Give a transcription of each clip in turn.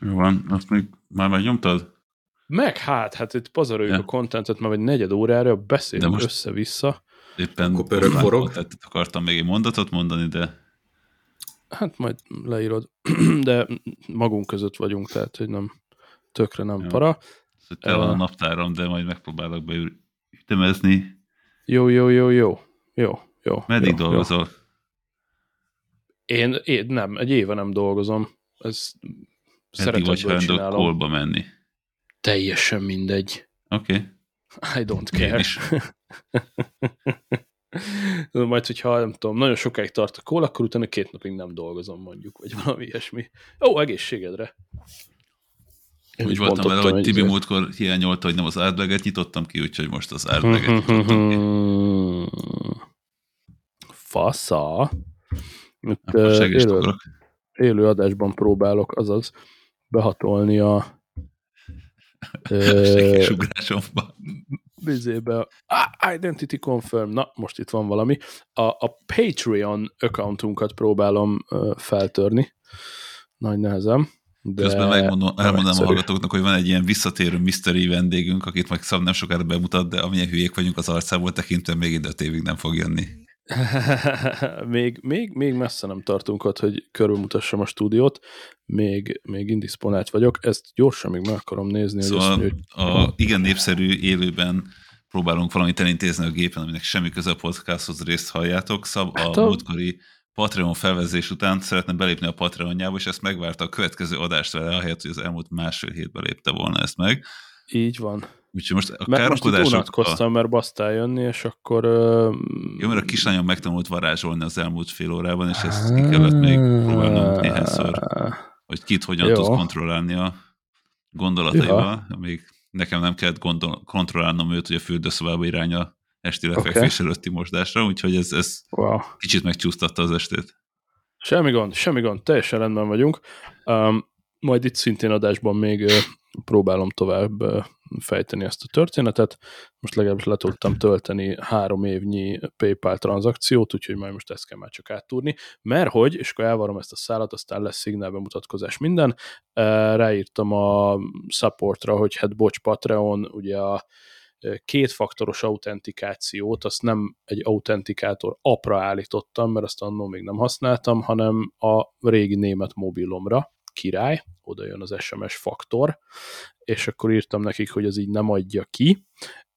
Jó van, azt még már megnyomtad? Meg hát, hát itt pazaroljuk ja. a kontentet már egy negyed órára, beszélünk most össze-vissza. Éppen forog. Akartam még egy mondatot mondani, de... Hát majd leírod, de magunk között vagyunk, tehát hogy nem tökre nem Jó. para. Te van a naptáram, de majd megpróbálok beütemezni. Jó, jó, jó, jó. Jó, jó. Meddig jó, dolgozol? Jó. Én, én nem, egy éve nem dolgozom. Ez Eddig vagy hajlandó kólba menni? Teljesen mindegy. Oké. Okay. I don't care. Majd, hogyha nem tudom, nagyon sokáig tart a kól, akkor utána két napig nem dolgozom mondjuk, vagy valami ilyesmi. Ó, egészségedre. Én Úgy voltam vele, hogy Tibi múltkor hiányolta, hogy nem az árdleget nyitottam ki, úgyhogy most az árdleget nyitottam ki. Fasza. Itt, élő, élő adásban próbálok, azaz behatolni a Segélysugrásomba. Bizébe. Ah, identity confirm. Na, most itt van valami. A, a Patreon accountunkat próbálom feltörni. Nagy nehezem. De Közben megmondom, elmondanám a hallgatóknak, hogy van egy ilyen visszatérő mystery vendégünk, akit meg szab nem sokára bemutat, de amilyen hülyék vagyunk az arcából tekintve, még ide évig nem fog jönni. még, még, még messze nem tartunk ott, hogy körülmutassam a stúdiót, még, még indisponált vagyok, ezt gyorsan még meg akarom nézni. Szóval hogy azt, hogy... a igen népszerű élőben próbálunk valamit elintézni a gépen, aminek semmi köze a podcasthoz részt halljátok. Szab hát a, a múltkori Patreon felvezés után szeretne belépni a Patreonjába, és ezt megvárta a következő adást vele, ahelyett, hogy az elmúlt másfél hétben lépte volna ezt meg. Így van. Úgyhogy most a mert most unatkoztam, a... mert basztál jönni, és akkor... Uh... Jó, mert a kislányom megtanult varázsolni az elmúlt fél órában, és ezt ki kellett még próbálnom néhányszor, hogy kit hogyan Jó. tud kontrollálni a gondolataival, ja. még nekem nem kellett gondol- kontrollálnom őt, hogy a fürdőszobába irány a esti lefekvés okay. előtti mosdásra, úgyhogy ez, ez wow. kicsit megcsúsztatta az estét. Semmi gond, semmi gond, teljesen rendben vagyunk. Um, majd itt szintén adásban még próbálom tovább fejteni ezt a történetet. Most legalábbis le tudtam tölteni három évnyi PayPal tranzakciót, úgyhogy majd most ezt kell már csak áttúrni. Mert hogy, és akkor elvarom ezt a szállat, aztán lesz szignál bemutatkozás minden, ráírtam a supportra, hogy hát bocs Patreon, ugye a kétfaktoros autentikációt, azt nem egy autentikátor apra állítottam, mert azt annól még nem használtam, hanem a régi német mobilomra, király, oda jön az SMS faktor, és akkor írtam nekik, hogy ez így nem adja ki,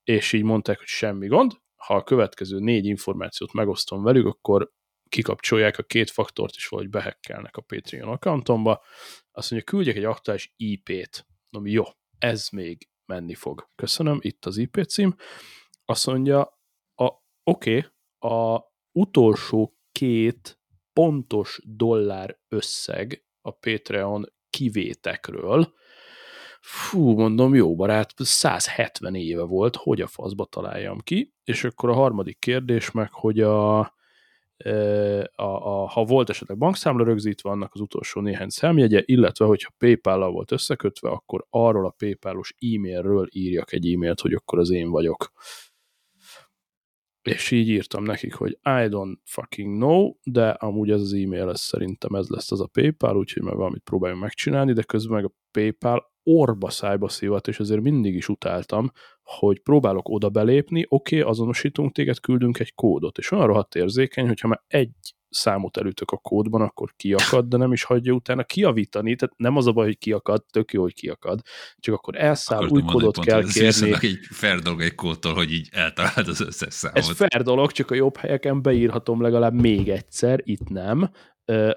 és így mondták, hogy semmi gond, ha a következő négy információt megosztom velük, akkor kikapcsolják a két faktort, és valahogy behekkelnek a Patreon accountomba. Azt mondja, küldjek egy aktuális IP-t. No, jó, ez még menni fog. Köszönöm, itt az IP cím. Azt mondja, a, oké, okay, a utolsó két pontos dollár összeg a Patreon kivétekről, fú, mondom, jó barát, 170 éve volt, hogy a faszba találjam ki, és akkor a harmadik kérdés meg, hogy a, e, a, a, ha volt esetleg bankszámla rögzítve, annak az utolsó néhány számjegye, illetve hogyha PayPal-lal volt összekötve, akkor arról a PayPal-os e-mailről írjak egy e-mailt, hogy akkor az én vagyok és így írtam nekik, hogy I don't fucking know, de amúgy ez az e-mail, ez szerintem ez lesz az a PayPal, úgyhogy meg valamit próbáljunk megcsinálni, de közben meg a PayPal orba szájba szívat, és azért mindig is utáltam, hogy próbálok oda belépni, oké, okay, azonosítunk téged, küldünk egy kódot, és olyan rohadt érzékeny, hogyha már egy számot elütök a kódban, akkor kiakad, de nem is hagyja utána kiavítani, tehát nem az a baj, hogy kiakad, tök jó, hogy kiakad, csak akkor elszáll, Akartam új kódot kell pont, kérni. Ez egy fair dolog egy kódtól, hogy így eltaláld az összes számot. Ez fair dolog, csak a jobb helyeken beírhatom legalább még egyszer, itt nem,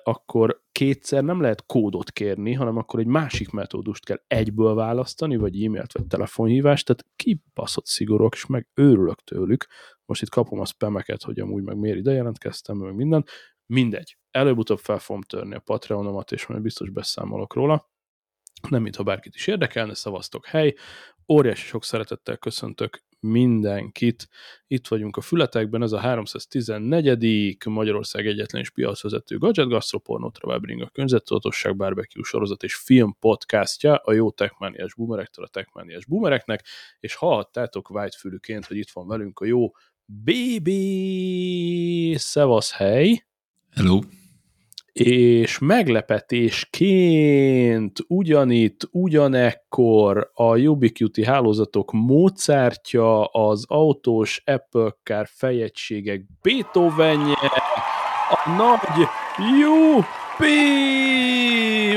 akkor kétszer nem lehet kódot kérni, hanem akkor egy másik metódust kell egyből választani, vagy e-mailt, vagy telefonhívást, tehát kibaszott szigorúak, és meg őrülök tőlük. Most itt kapom a spameket, hogy amúgy meg miért ide jelentkeztem, meg minden. Mindegy. Előbb-utóbb fel fogom törni a Patreonomat, és majd biztos beszámolok róla. Nem, mintha bárkit is érdekelne, szavaztok hely. Óriási sok szeretettel köszöntök mindenkit. Itt vagyunk a Fületekben, ez a 314. Magyarország egyetlen és piacvezető gadget gasztropornó Travelbring a környezettudatosság barbecue sorozat és film podcastja a jó techmániás boomerektől a techmániás boomereknek, és hallhattátok fülüként, hogy itt van velünk a jó BB Szevasz hely. Hello. És meglepetésként ugyanitt, ugyanekkor a Ubiquiti hálózatok módszertja az autós Apple Car fejegységek Beethovenje, a nagy Jupi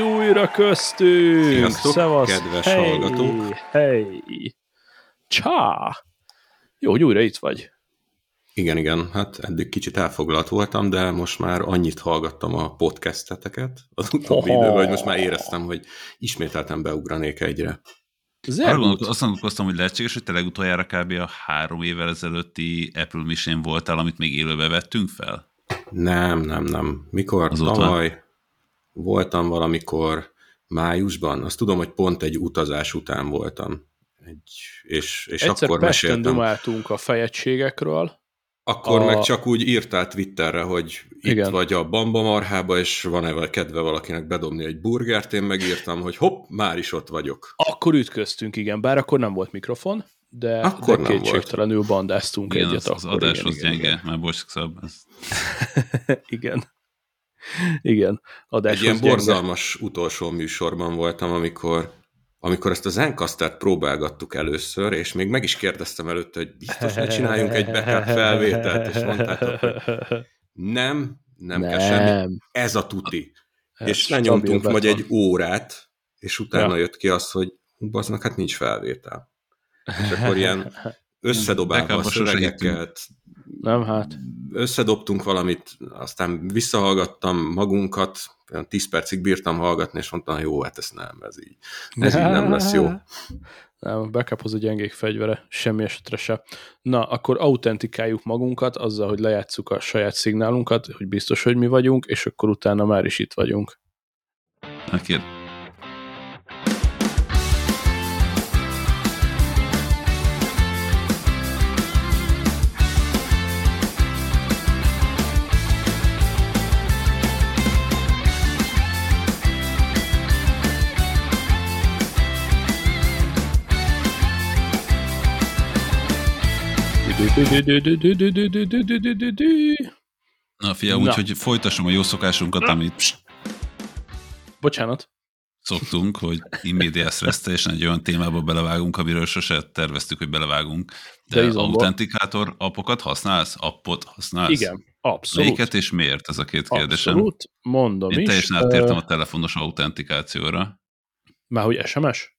újra köztünk! Sziasztok, Szevasz, kedves hey, hallgatók! Hey. Csá! Jó, hogy újra itt vagy. Igen, igen, hát eddig kicsit elfoglalt voltam, de most már annyit hallgattam a podcasteteket az utóbbi oh. időben, hogy most már éreztem, hogy ismételten beugranék egyre. Arra azt gondolkoztam, hogy lehetséges, hogy te legutoljára kb. a három évvel ezelőtti Apple Mission voltál, amit még élőbe vettünk fel? Nem, nem, nem. Mikor? Azóta? Tavaly voltam valamikor májusban. Azt tudom, hogy pont egy utazás után voltam. Egy, és, és Egyszer akkor Pesten meséltem. a fejegységekről, akkor a... meg csak úgy írtál Twitterre, hogy itt Igen. vagy a Bamba marhába, és van-e kedve valakinek bedobni egy burgert, én megírtam, hogy hopp, már is ott vagyok. Akkor ütköztünk, igen, bár akkor nem volt mikrofon, de, akkor de kétségtelenül volt. bandáztunk igen, egyet. Az, az adás az gyenge, igen. már bocs szab. igen. Igen. Adás Egy ilyen gyenge. borzalmas utolsó műsorban voltam, amikor amikor ezt a Zencaster próbálgattuk először, és még meg is kérdeztem előtte, hogy biztos, hogy csináljunk egy backup felvételt, és mondtátok, hogy nem, nem, nem. kell semmi, ez a tuti. Ez és lenyomtunk majd egy órát, és utána ja. jött ki az, hogy baznak, hát nincs felvétel. És akkor ilyen összedobálva a szövegeket, nem hát. Összedobtunk valamit, aztán visszahallgattam magunkat, olyan 10 percig bírtam hallgatni, és mondtam, jó, hát ez nem, ez így, ez így nem lesz jó. Nem, a backup az a gyengék fegyvere, semmi esetre se. Na, akkor autentikáljuk magunkat azzal, hogy lejátszuk a saját szignálunkat, hogy biztos, hogy mi vagyunk, és akkor utána már is itt vagyunk. Neked. Na fia, úgyhogy folytassam a jó szokásunkat, amit... Bocsánat. Szoktunk, hogy immédiás és egy olyan témába belevágunk, amiről sose terveztük, hogy belevágunk. De, De autentikátor appokat használsz? Appot használsz? Igen, abszolút. Melyiket és miért? Ez a két kérdésem. Abszolút, mondom Én is. Teljesen áttértem a telefonos autentikációra. Már hogy SMS?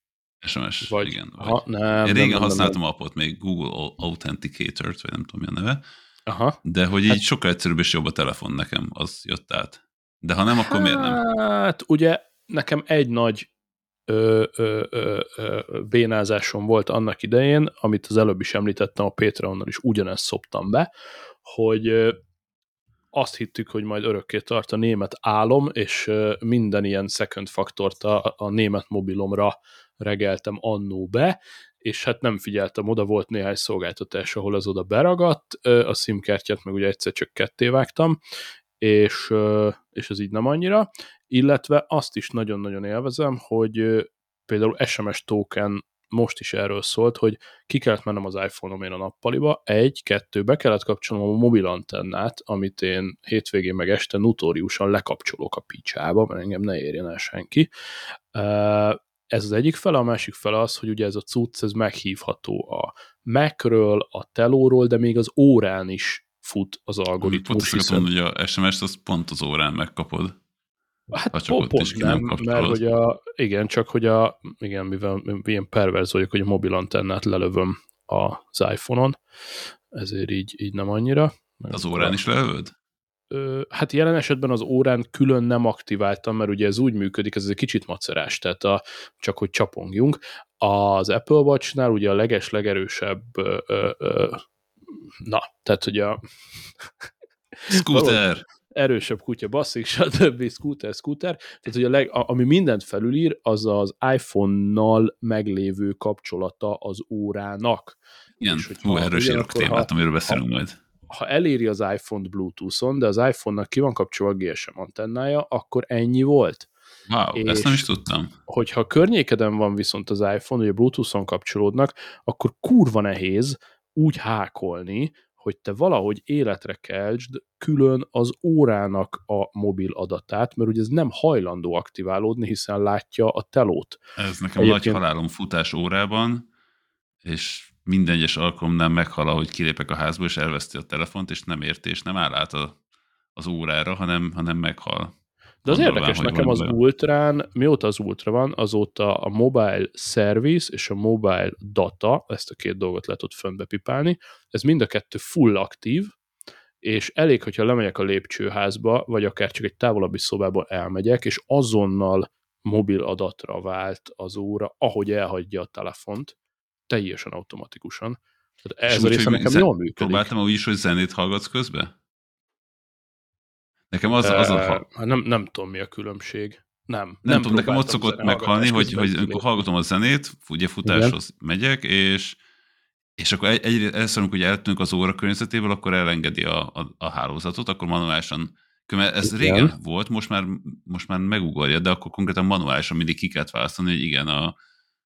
SMS, vagy, igen. Vagy. Ha, nem, Én régen nem, használtam nem, appot, még Google Authenticator-t, vagy nem tudom mi a neve, Aha. de hogy így hát, sokkal egyszerűbb és jobb a telefon nekem, az jött át. De ha nem, akkor hát, miért nem? Hát ugye nekem egy nagy ö, ö, ö, ö, bénázásom volt annak idején, amit az előbb is említettem, a Patreonnal is ugyanezt szoptam be, hogy azt hittük, hogy majd örökké tart a német álom, és minden ilyen second faktort a, a német mobilomra regeltem annó be, és hát nem figyeltem oda, volt néhány szolgáltatás, ahol az oda beragadt, a SIM-kártyát meg ugye egyszer csak ketté vágtam, és, és ez így nem annyira, illetve azt is nagyon-nagyon élvezem, hogy például SMS token most is erről szólt, hogy ki kellett mennem az iPhone-omén a nappaliba, egy, kettő, be kellett kapcsolnom a mobil antennát, amit én hétvégén meg este notóriusan lekapcsolok a picsába, mert engem ne érjen el senki, ez az egyik fele, a másik fele az, hogy ugye ez a cucc, ez meghívható a Mac-ről, a telóról, de még az órán is fut az algoritmus. Pont azt mondani, hogy a SMS-t azt pont az órán megkapod. Hát ha csak pont, pont nem, nem mert hogy a, igen, csak hogy a, igen, mivel ilyen perverz vagyok, hogy a mobil antennát lelövöm az iPhone-on, ezért így, így nem annyira. Az órán is lelövöd? hát jelen esetben az órán külön nem aktiváltam, mert ugye ez úgy működik, ez egy kicsit macerás, tehát a, csak hogy csapongjunk. Az Apple Watch-nál ugye a leges, legerősebb ö, ö, ö, na, tehát hogy a Scooter! Erősebb kutya basszik, stb. scooter, scooter. Tehát, hogy a leg, ami mindent felülír, az az iPhone-nal meglévő kapcsolata az órának. Igen, hú, erről is témát, amiről beszélünk majd ha eléri az iPhone-t Bluetooth-on, de az iPhone-nak ki van kapcsolva a GSM antennája, akkor ennyi volt. Wow, és ezt nem is tudtam. Hogyha környékeden van viszont az iPhone, hogy a Bluetooth-on kapcsolódnak, akkor kurva nehéz úgy hákolni, hogy te valahogy életre keltsd külön az órának a mobil adatát, mert ugye ez nem hajlandó aktiválódni, hiszen látja a telót. Ez nekem Egyébként... nagy halálom futás órában, és minden egyes alkalomnál meghal, hogy kilépek a házból, és elveszti a telefont, és nem érti, és nem áll át a, az órára, hanem, hanem meghal. De az Gondolván, érdekes, nekem az olyan. Ultrán, mióta az Ultra van, azóta a mobile service és a mobile data, ezt a két dolgot lehet ott fönnbepipálni, ez mind a kettő full aktív, és elég, hogyha lemegyek a lépcsőházba, vagy akár csak egy távolabbi szobába elmegyek, és azonnal mobil adatra vált az óra, ahogy elhagyja a telefont, teljesen automatikusan. Tehát ez a része nekem jól működik. Próbáltam úgy is, hogy zenét hallgatsz közben? Nekem az, az a... Hát nem, nem tudom, mi a különbség. Nem. Nem, nem tudom, nekem ott szokott meghalni, hogy, hogy amikor hallgatom a zenét, ugye futáshoz Igen. megyek, és és akkor egy, egy, először, amikor eltűnünk az óra környezetéből, akkor elengedi a, a, a hálózatot, akkor manuálisan ez igen. régen volt, most már, most már megugorja, de akkor konkrétan manuálisan mindig ki kellett választani, hogy igen, a,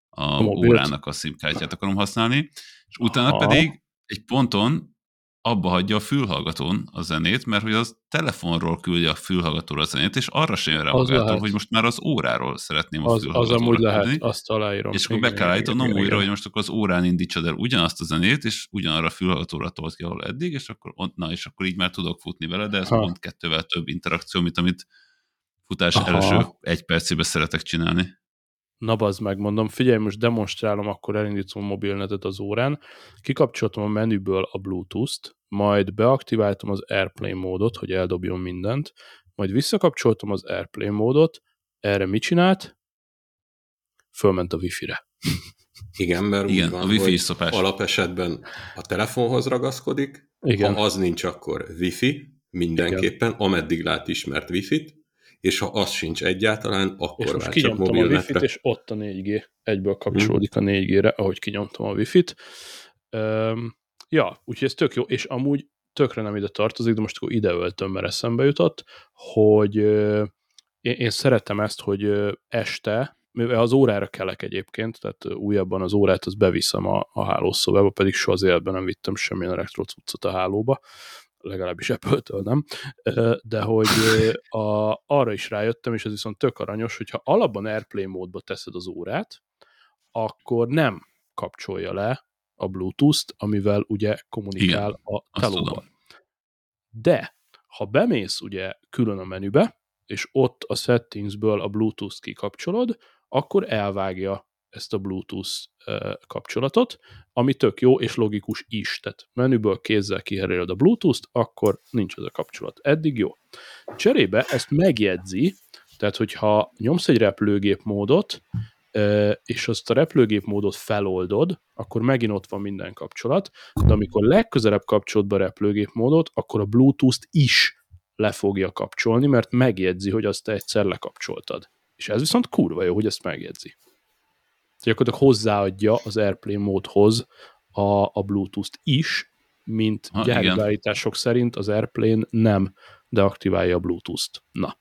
a, a órának a szimkártyát akarom használni, és utána Aha. pedig egy ponton abba hagyja a fülhallgatón a zenét, mert hogy az telefonról küldi a fülhallgatóra a zenét, és arra sem jön rá magától, hogy most már az óráról szeretném a az, Az amúgy lehet, küldeni, azt aláírom. És akkor be kell állítanom újra, hogy most akkor az órán indítsad el ugyanazt a zenét, és ugyanarra a fülhallgatóra tolt ki, ahol eddig, és akkor, na, és akkor így már tudok futni vele, de ez ha. pont kettővel több interakció, mint amit futás Aha. első egy percében szeretek csinálni na bazd meg, mondom, figyelj, most demonstrálom, akkor elindítom a mobilnetet az órán, kikapcsoltam a menüből a Bluetooth-t, majd beaktiváltam az Airplane módot, hogy eldobjon mindent, majd visszakapcsoltam az Airplane módot, erre mit csinált? Fölment a Wi-Fi-re. Igen, mert Igen, van, a wifi szopás. alapesetben a telefonhoz ragaszkodik, Igen. ha az nincs, akkor Wi-Fi mindenképpen, Igen. ameddig lát ismert Wi-Fi-t, és ha az sincs egyáltalán, akkor és most csak mobilnetre. a Wi-Fi-t, és ott a 4G egyből kapcsolódik a 4G-re, ahogy kinyomtam a Wi-Fi-t. Um, ja, úgyhogy ez tök jó, és amúgy tökre nem ide tartozik, de most akkor ide öltöm, mert eszembe jutott, hogy én, én szeretem ezt, hogy este, mivel az órára kelek egyébként, tehát újabban az órát az beviszem a, a hálószobába, pedig soha az életben nem vittem semmilyen elektrocuccot a hálóba, legalábbis Apple-től nem, de hogy a, arra is rájöttem, és ez viszont tök aranyos, hogyha alapban Airplay módba teszed az órát, akkor nem kapcsolja le a Bluetooth-t, amivel ugye kommunikál Igen, a telóval. De, ha bemész ugye külön a menübe, és ott a settingsből a Bluetooth-t kikapcsolod, akkor elvágja ezt a Bluetooth kapcsolatot, ami tök jó és logikus is. Tehát menüből kézzel kiheréled a Bluetooth-t, akkor nincs az a kapcsolat. Eddig jó. Cserébe ezt megjegyzi, tehát hogyha nyomsz egy repülőgép módot, és azt a repülőgép módot feloldod, akkor megint ott van minden kapcsolat, de amikor legközelebb kapcsolod be a repülőgép módot, akkor a Bluetooth-t is le fogja kapcsolni, mert megjegyzi, hogy azt te egyszer lekapcsoltad. És ez viszont kurva jó, hogy ezt megjegyzi gyakorlatilag hozzáadja az Airplay módhoz a, a Bluetooth-t is, mint gyári szerint az Airplane nem deaktiválja a Bluetooth-t. Na,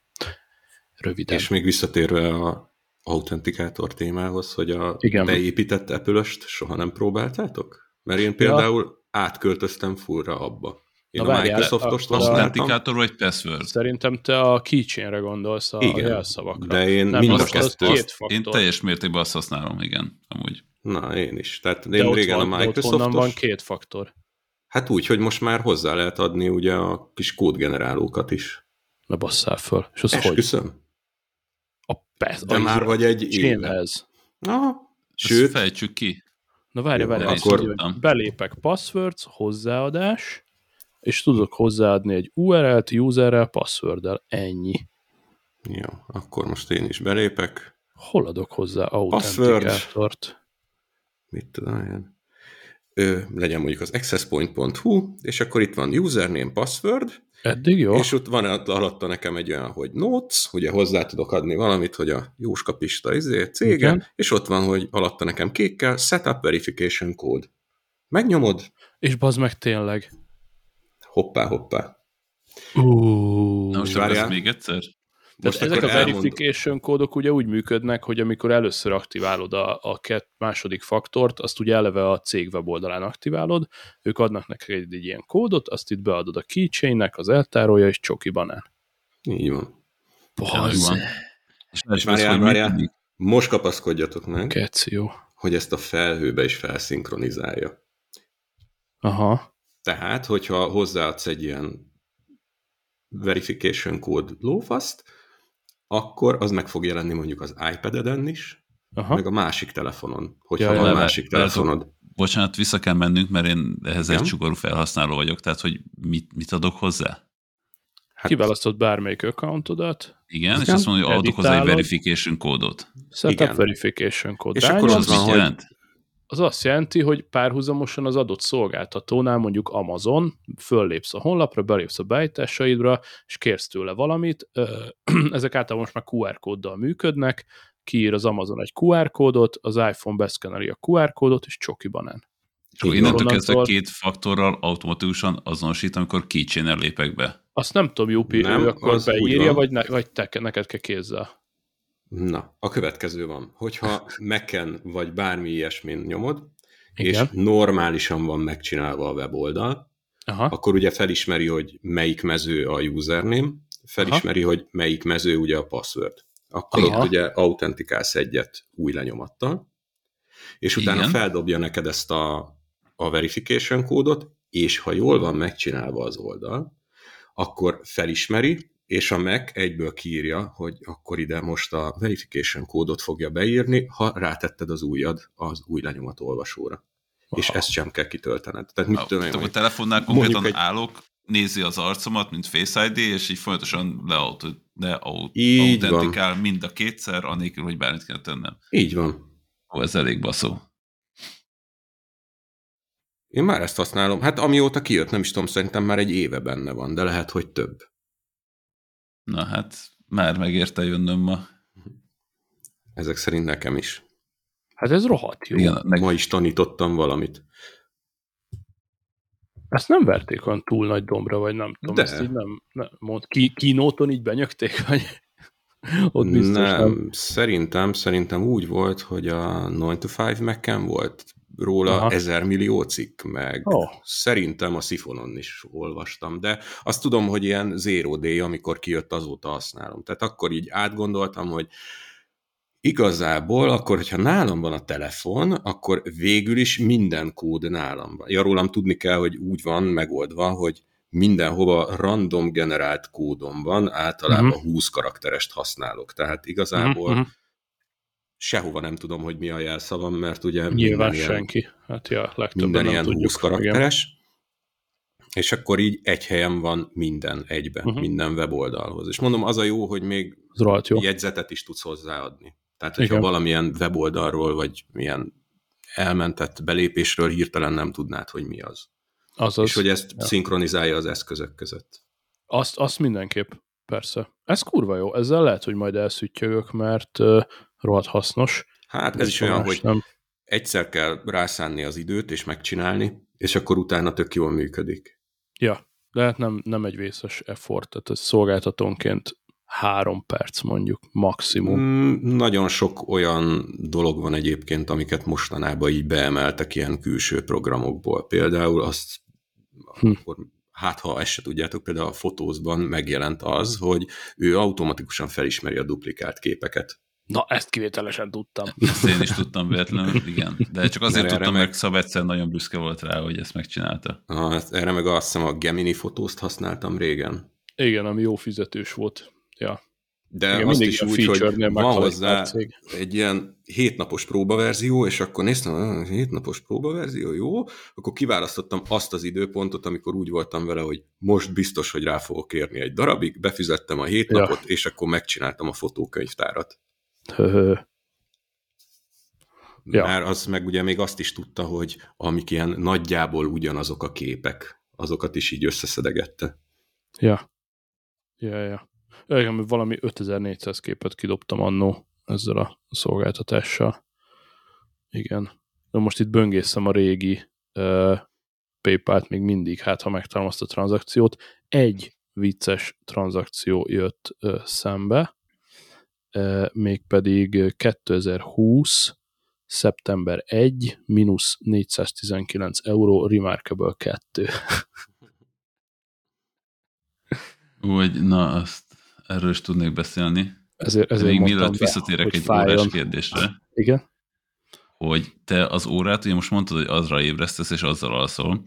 röviden. És még visszatérve a autentikátor témához, hogy a igen. beépített apple soha nem próbáltátok? Mert én például ja. átköltöztem fullra abba. Én Na, a Microsoft-ost Authenticator vagy password? Szerintem te a keychainre gondolsz, a igen, jelszavakra. De én nem, mind a kettő. Én teljes mértékben azt használom, igen, amúgy. Na, én is. Tehát én de régen van, a Microsoft-os... van két faktor. Hát úgy, hogy most már hozzá lehet adni ugye a kis kódgenerálókat is. Na basszál föl. És az Esküszöm. hogy? A pass, De a már vagy egy chainhez. Na, sőt. fejtsük ki. Na várj, várj, akkor... belépek passwords, hozzáadás, és tudok hozzáadni egy URL-t, userrel, passworddel. Ennyi. Jó, akkor most én is belépek. Hol adok hozzá autentikátort? Mit tudom én? Ö, legyen mondjuk az accesspoint.hu, és akkor itt van username, password, Eddig jó. És ott van alatta nekem egy olyan, hogy notes, ugye hozzá tudok adni valamit, hogy a Jóska Pista izé, cége, Igen. és ott van, hogy alatta nekem kékkel setup verification code. Megnyomod. És bazd meg tényleg hoppá, hoppá. Uh, Na most várjál. még egyszer? Most ezek a verification elmond... kódok ugye úgy működnek, hogy amikor először aktiválod a, a két második faktort, azt ugye eleve a cég weboldalán aktiválod, ők adnak neked egy, egy ilyen kódot, azt itt beadod a keychainnek, az eltárolja, és csoki banán. Így van. Bazd. És, és várjál, várjál, most kapaszkodjatok meg, Keci, jó. hogy ezt a felhőbe is felszinkronizálja. Aha. Tehát, hogyha hozzáadsz egy ilyen verification code lófaszt, akkor az meg fog jelenni mondjuk az iPad-eden is, Aha. meg a másik telefonon, hogyha ja, van a másik telefonod. Bocsánat, vissza kell mennünk, mert én ehhez egy csugarú felhasználó vagyok, tehát hogy mit, mit adok hozzá? Hát, Kiválasztott bármelyik accountodat. Igen, igen, és azt mondja, hogy adok hozzá egy verification kódot. Setup igen. verification kód. És akkor az van, jelent? Az azt jelenti, hogy párhuzamosan az adott szolgáltatónál, mondjuk Amazon, föllépsz a honlapra, belépsz a beállításaidra, és kérsz tőle valamit. Ezek általában most már QR kóddal működnek, kiír az Amazon egy QR kódot, az iPhone beszkeneli a QR kódot, és csoki banán. És akkor innentől kezdve két faktorral automatikusan azonosít, amikor keychain lépek be. Azt nem tudom, Jupi, nem, ő akkor beírja, vagy, ne, vagy te, neked kell kézzel. Na, a következő van. Hogyha Mac-en vagy bármi ilyesmin nyomod, Igen. és normálisan van megcsinálva a weboldal, Aha. akkor ugye felismeri, hogy melyik mező a username, felismeri, Aha. hogy melyik mező ugye a password. Akkor Aha. ott ugye autentikálsz egyet új lenyomattal, és utána Igen. feldobja neked ezt a, a verification kódot, és ha jól van megcsinálva az oldal, akkor felismeri, és a Mac egyből kiírja, hogy akkor ide most a verification kódot fogja beírni, ha rátetted az újad az új lenyomat olvasóra. Wow. És ezt sem kell kitöltened. Tehát mit tudom én, a telefonnál konkrétan egy... állok, nézi az arcomat, mint Face ID, és így folyamatosan leautentikál le mind a kétszer, anélkül, hogy bármit kell tennem. Így van. Ó, ez elég baszó. Én már ezt használom. Hát amióta kijött, nem is tudom, szerintem már egy éve benne van, de lehet, hogy több. Na hát, már megérte jönnöm ma. Ezek szerint nekem is. Hát ez rohadt jó. Igen, meg... Ma is tanítottam valamit. Ezt nem verték olyan túl nagy dombra, vagy nem tudom, De. ezt így nem, nem mond, ki, kínóton így benyögték, vagy ott biztos nem, nem. Szerintem, szerintem úgy volt, hogy a 9 to 5 Mac-en volt róla Aha. ezer millió cikk, meg oh. szerintem a Sifonon is olvastam, de azt tudom, hogy ilyen zero day, amikor kijött, azóta használom. Tehát akkor így átgondoltam, hogy igazából akkor, hogyha nálam van a telefon, akkor végül is minden kód nálam van. Ja, rólam tudni kell, hogy úgy van megoldva, hogy mindenhova random generált kódom van, általában uh-huh. 20 karakterest használok. Tehát igazából uh-huh sehova nem tudom, hogy mi a jelszavam, mert ugye Nyilván minden senki. Ilyen, hát ja, minden ilyen tudjuk, 20 karakteres, igen. és akkor így egy helyen van minden egyben, uh-huh. minden weboldalhoz. És mondom, az a jó, hogy még jó. jegyzetet is tudsz hozzáadni. Tehát, hogyha igen. valamilyen weboldalról, vagy milyen elmentett belépésről hirtelen nem tudnád, hogy mi az. Azaz. És hogy ezt ja. szinkronizálja az eszközök között. Azt, azt mindenképp, persze. Ez kurva jó. Ezzel lehet, hogy majd elszüttyögök, mert rohadt hasznos. Hát ez is olyan, hogy nem. egyszer kell rászánni az időt és megcsinálni, és akkor utána tök jól működik. Ja, de hát nem, nem egy vészes effort, tehát ez szolgáltatónként három perc mondjuk, maximum. Mm, nagyon sok olyan dolog van egyébként, amiket mostanában így beemeltek ilyen külső programokból. Például azt, hm. akkor, hát ha ezt se tudjátok, például a fotózban megjelent az, hogy ő automatikusan felismeri a duplikált képeket. Na, ezt kivételesen tudtam. Ezt én is tudtam véletlenül, igen. De csak azért tudtam, meg... mert Szab egyszer nagyon büszke volt rá, hogy ezt megcsinálta. Ah, erre meg azt hiszem a Gemini fotózt használtam régen. Igen, ami jó fizetős volt. Ja. De Igen, azt is úgy, hogy van hozzá egy ilyen hétnapos próbaverzió, és akkor néztem, hétnapos próbaverzió, jó, akkor kiválasztottam azt az időpontot, amikor úgy voltam vele, hogy most biztos, hogy rá fogok kérni egy darabig, befizettem a hét ja. napot, és akkor megcsináltam a fotókönyvtárat. Ja. Már az meg ugye még azt is tudta, hogy amik ilyen nagyjából ugyanazok a képek, azokat is így összeszedegette. Ja. Ja, ja. Igen, valami 5400 képet kidobtam annó ezzel a szolgáltatással. Igen. De most itt böngészem a régi uh, PayPal-t még mindig, hát ha megtalálom azt a tranzakciót. Egy vicces tranzakció jött szembe, mégpedig 2020 szeptember 1, mínusz 419 euró, Remarkable 2. Úgy, na, azt erről is tudnék beszélni. Ezért, ezért Még mielőtt visszatérek egy fájjon. órás kérdésre. Igen? Hogy te az órát, ugye most mondtad, hogy azra ébresztesz, és azzal alszol.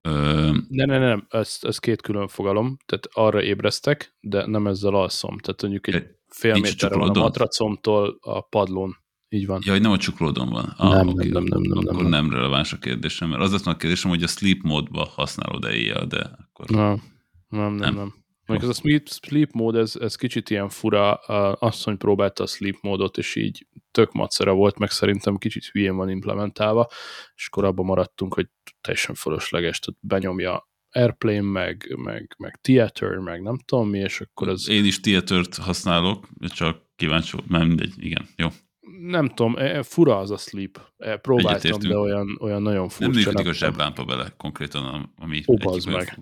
Ö... Ne, ne, nem, ez, ez két külön fogalom, tehát arra ébresztek, de nem ezzel alszom. Tehát mondjuk egy fél méterre van a matracomtól a padlón. Így van. Ja, hogy nem a csuklódon van. Ah, nem, okay. nem, nem, nem, nem, Akkor nem, nem releváns a kérdésem, mert az lett a kérdésem, hogy a sleep módba használod-e éjjel, de akkor... Nem, nem, nem. nem. Mondjuk ez a sleep, sleep mód, ez, ez kicsit ilyen fura, asszony próbálta a sleep módot, és így tök macera volt, meg szerintem kicsit hülyén van implementálva, és akkor abban maradtunk, hogy teljesen fölösleges, tehát benyomja Airplane, meg, meg, meg Theater, meg nem tudom mi, és akkor az... Én is Theater-t használok, csak kíváncsi, mert mindegy, igen, jó. Nem tudom, e, e, fura az a sleep. E, próbáltam, de olyan, olyan nagyon furcsa. Nem működik a zseblámpa bele konkrétan, ami... Ó, meg.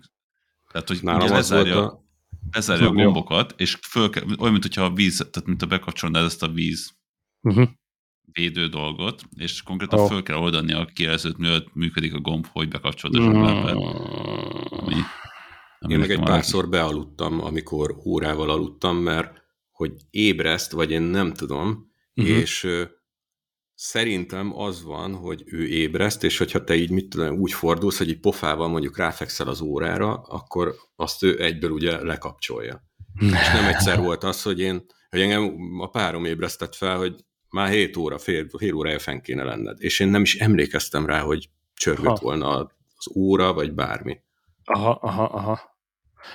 Tehát, hogy Nálam ugye lezárja, lezárja a gombokat, és föl kell, olyan, mint hogyha a víz, tehát mint a bekapcsolnád ezt a víz uh-huh. Védő dolgot, és konkrétan oh. föl kell oldani a kijelzőt, mielőtt működik a gomb, hogy bekapcsolod a zseblámpát. Ami, ami én meg egy párszor bealudtam, amikor órával aludtam, mert hogy ébreszt, vagy én nem tudom, uh-huh. és Szerintem az van, hogy ő ébreszt, és hogyha te így mit tudom, úgy fordulsz, hogy így pofával mondjuk ráfekszel az órára, akkor azt ő egyből ugye lekapcsolja. és nem egyszer volt az, hogy én, hogy engem a párom ébresztett fel, hogy már 7 óra, fél, fél órája fenn kéne lenned. És én nem is emlékeztem rá, hogy csörgött ha. volna az óra, vagy bármi. Aha, aha, aha.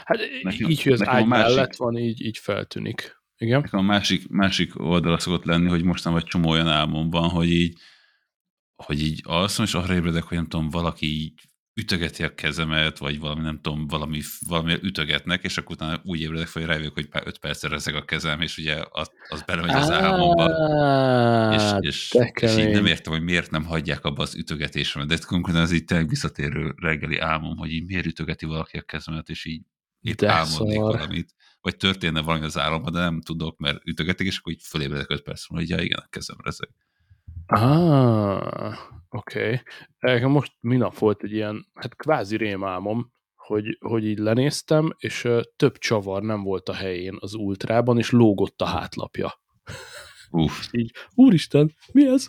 Hát nekem, így, hogy az ágy másik... mellett van, így, így feltűnik. Igen. Nekem a másik, másik oldala szokott lenni, hogy mostan vagy csomó olyan álmom van, hogy így, hogy így alszom, és arra ébredek, hogy nem tudom, valaki így ütögeti a kezemet, vagy valami, nem tudom, valami, valami ütögetnek, és akkor utána úgy ébredek fel, hogy rájövök, hogy öt percre rezeg a kezem, és ugye az, az belemegy az álmomba. És, és, és így nem értem, hogy miért nem hagyják abba az ütögetésemet, de konkrétan ez így tényleg visszatérő reggeli álmom, hogy így miért ütögeti valaki a kezemet, és így épp álmodnék szar. valamit vagy történne valami az államban, de nem tudok, mert ütögetik, és akkor így fölébredek 5 perc hogy ja igen, a kezem rezeg. Ah, oké. Okay. Most minap volt egy ilyen, hát kvázi rémálmom, hogy, hogy így lenéztem, és több csavar nem volt a helyén az ultrában, és lógott a hátlapja. Uff. így, úristen, mi ez?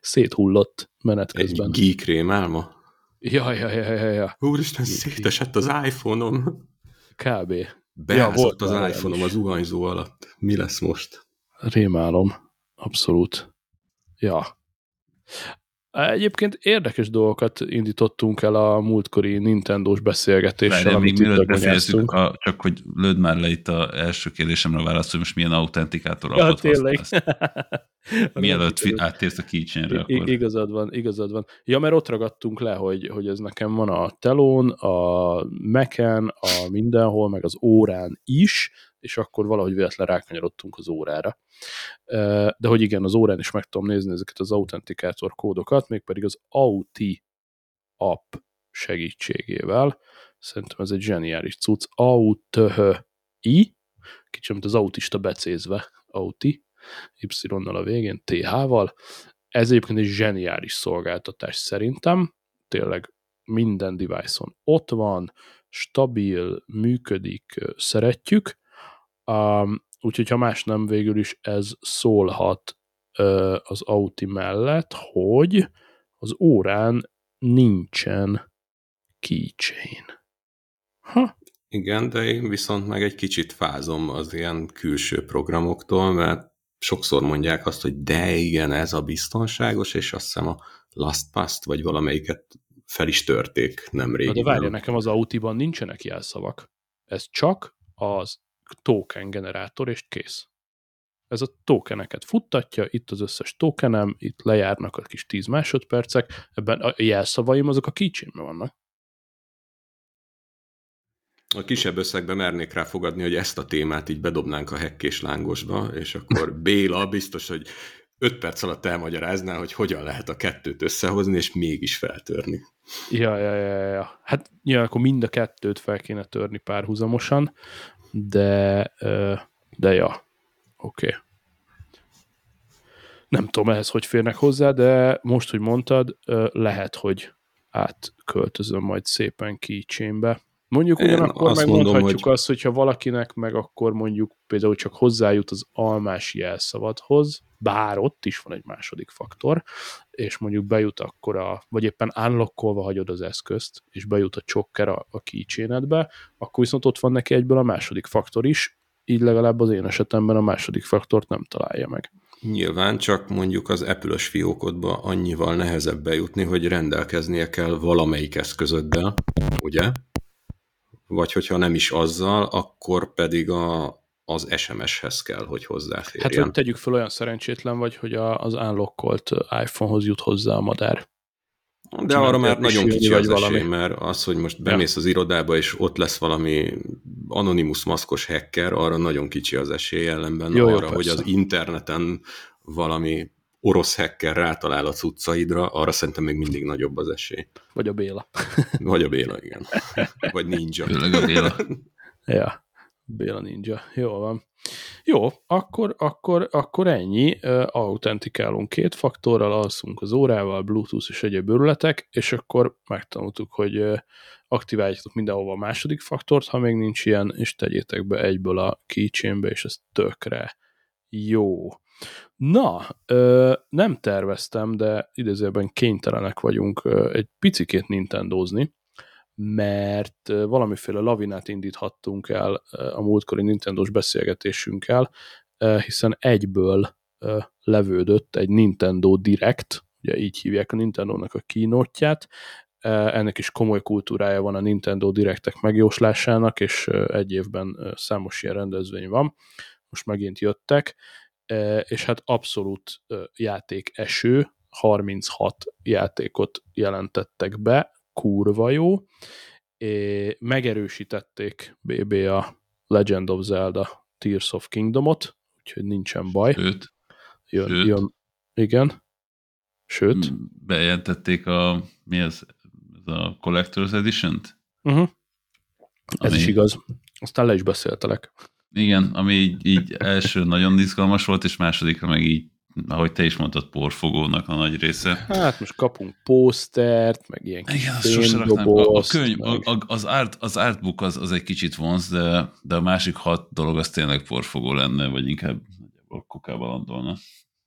Széthullott menet közben. Egy geek rémálma? Ja, ja, ja, ja, ja. Úristen, szétesett az iPhone-om. Kb. Beázott ja, az iPhone-om az zuhanyzó alatt. Mi lesz most? Rémálom. Abszolút. Ja. Egyébként érdekes dolgokat indítottunk el a múltkori Nintendo-s beszélgetéssel, Várj, amit még mielőtt befejezzük, a, csak hogy lőd már le itt a első kérdésemre választ, hogy most milyen autentikátor ja, alapot tényleg. Mielőtt áttérsz a keychainre. Akkor... Igazad van, igazad van. Ja, mert ott ragadtunk le, hogy, hogy ez nekem van a telón, a Mac-en, a mindenhol, meg az órán is, és akkor valahogy véletlen rákanyarodtunk az órára. De hogy igen, az órán is meg tudom nézni ezeket az autentikátor kódokat, mégpedig az Auti app segítségével. Szerintem ez egy zseniális cucc. Authi, kicsit az autista becézve, Auti, Y-nal a végén, TH-val. Ez egyébként egy zseniális szolgáltatás szerintem. Tényleg minden device-on ott van, stabil, működik, szeretjük. Um, úgyhogy ha más nem, végül is ez szólhat uh, az Auti mellett, hogy az órán nincsen keychain. Ha? Igen, de én viszont meg egy kicsit fázom az ilyen külső programoktól, mert sokszor mondják azt, hogy de igen, ez a biztonságos, és azt hiszem a LastPass-t, vagy valamelyiket fel is törték nemrég. De várja, nekem az Autiban nincsenek jelszavak. Ez csak az token generátor, és kész. Ez a tokeneket futtatja, itt az összes tokenem, itt lejárnak a kis 10 másodpercek, ebben a jelszavaim azok a kicsimben vannak. A kisebb összegbe mernék rá fogadni, hogy ezt a témát így bedobnánk a hekkés lángosba, és akkor Béla biztos, hogy öt perc alatt elmagyarázná, hogy hogyan lehet a kettőt összehozni, és mégis feltörni. Ja, ja, ja, ja. Hát nyilván akkor mind a kettőt fel kéne törni párhuzamosan, de, de ja, oké. Okay. Nem tudom ehhez, hogy férnek hozzá, de most, hogy mondtad, lehet, hogy átköltözöm majd szépen keychainbe. Mondjuk ugyanakkor azt megmondhatjuk mondom, hogy... azt, hogyha valakinek meg akkor mondjuk például csak hozzájut az almás jelszavadhoz, bár ott is van egy második faktor, és mondjuk bejut akkor a, vagy éppen unlockolva hagyod az eszközt, és bejut a chokker a, a keychainedbe, akkor viszont ott van neki egyből a második faktor is, így legalább az én esetemben a második faktort nem találja meg. Nyilván csak mondjuk az apple fiókodba annyival nehezebb bejutni, hogy rendelkeznie kell valamelyik eszközöddel, ugye? Vagy hogyha nem is azzal, akkor pedig a, az SMS-hez kell, hogy hozzáférjen. Hát, hogy tegyük fel, olyan szerencsétlen vagy, hogy a, az unlockolt iPhone-hoz jut hozzá a madár. De arra már nagyon kicsi az valami. esély, mert az, hogy most bemész ja. az irodába, és ott lesz valami anonimus maszkos hacker, arra nagyon kicsi az esély ellenben jó, arra, jó, hogy az interneten valami orosz hacker rátalál a cuccaidra, arra szerintem még mindig nagyobb az esély. Vagy a Béla. Vagy a Béla, igen. Vagy Ninja. Főleg a Béla. ja, Béla Ninja. Jó van. Jó, akkor, akkor, akkor ennyi. Autentikálunk két faktorral, alszunk az órával, Bluetooth és egyéb örületek, és akkor megtanultuk, hogy aktiváljátok mindenhova a második faktort, ha még nincs ilyen, és tegyétek be egyből a keychainbe, és ez tökre jó. Na, ö, nem terveztem, de idézőben kénytelenek vagyunk ö, egy picikét Nintendozni, mert ö, valamiféle lavinát indíthattunk el ö, a múltkori Nintendós beszélgetésünkkel, ö, hiszen egyből ö, levődött egy Nintendo Direct, ugye így hívják a Nintendo-nak a kínótját, ennek is komoly kultúrája van a Nintendo Directek megjóslásának, és egy évben számos ilyen rendezvény van. Most megint jöttek, és hát abszolút játék eső, 36 játékot jelentettek be, kurva jó, és megerősítették BB a Legend of Zelda Tears of Kingdomot, úgyhogy nincsen baj. Sőt, jön, sőt. jön igen. Sőt. Bejelentették a, mi ez, ez a Collector's Edition-t? Uh-huh. Ez Ami... is igaz. Aztán le is beszéltelek. Igen, ami így, így első nagyon izgalmas volt, és másodikra meg így, ahogy te is mondtad, porfogónak a nagy része. Hát most kapunk pósztert, meg ilyen Igen, azt raknám. A, a könyv, meg... a, az, art, az artbook az, az egy kicsit vonz, de, de a másik hat dolog az tényleg porfogó lenne, vagy inkább a kokába landolna.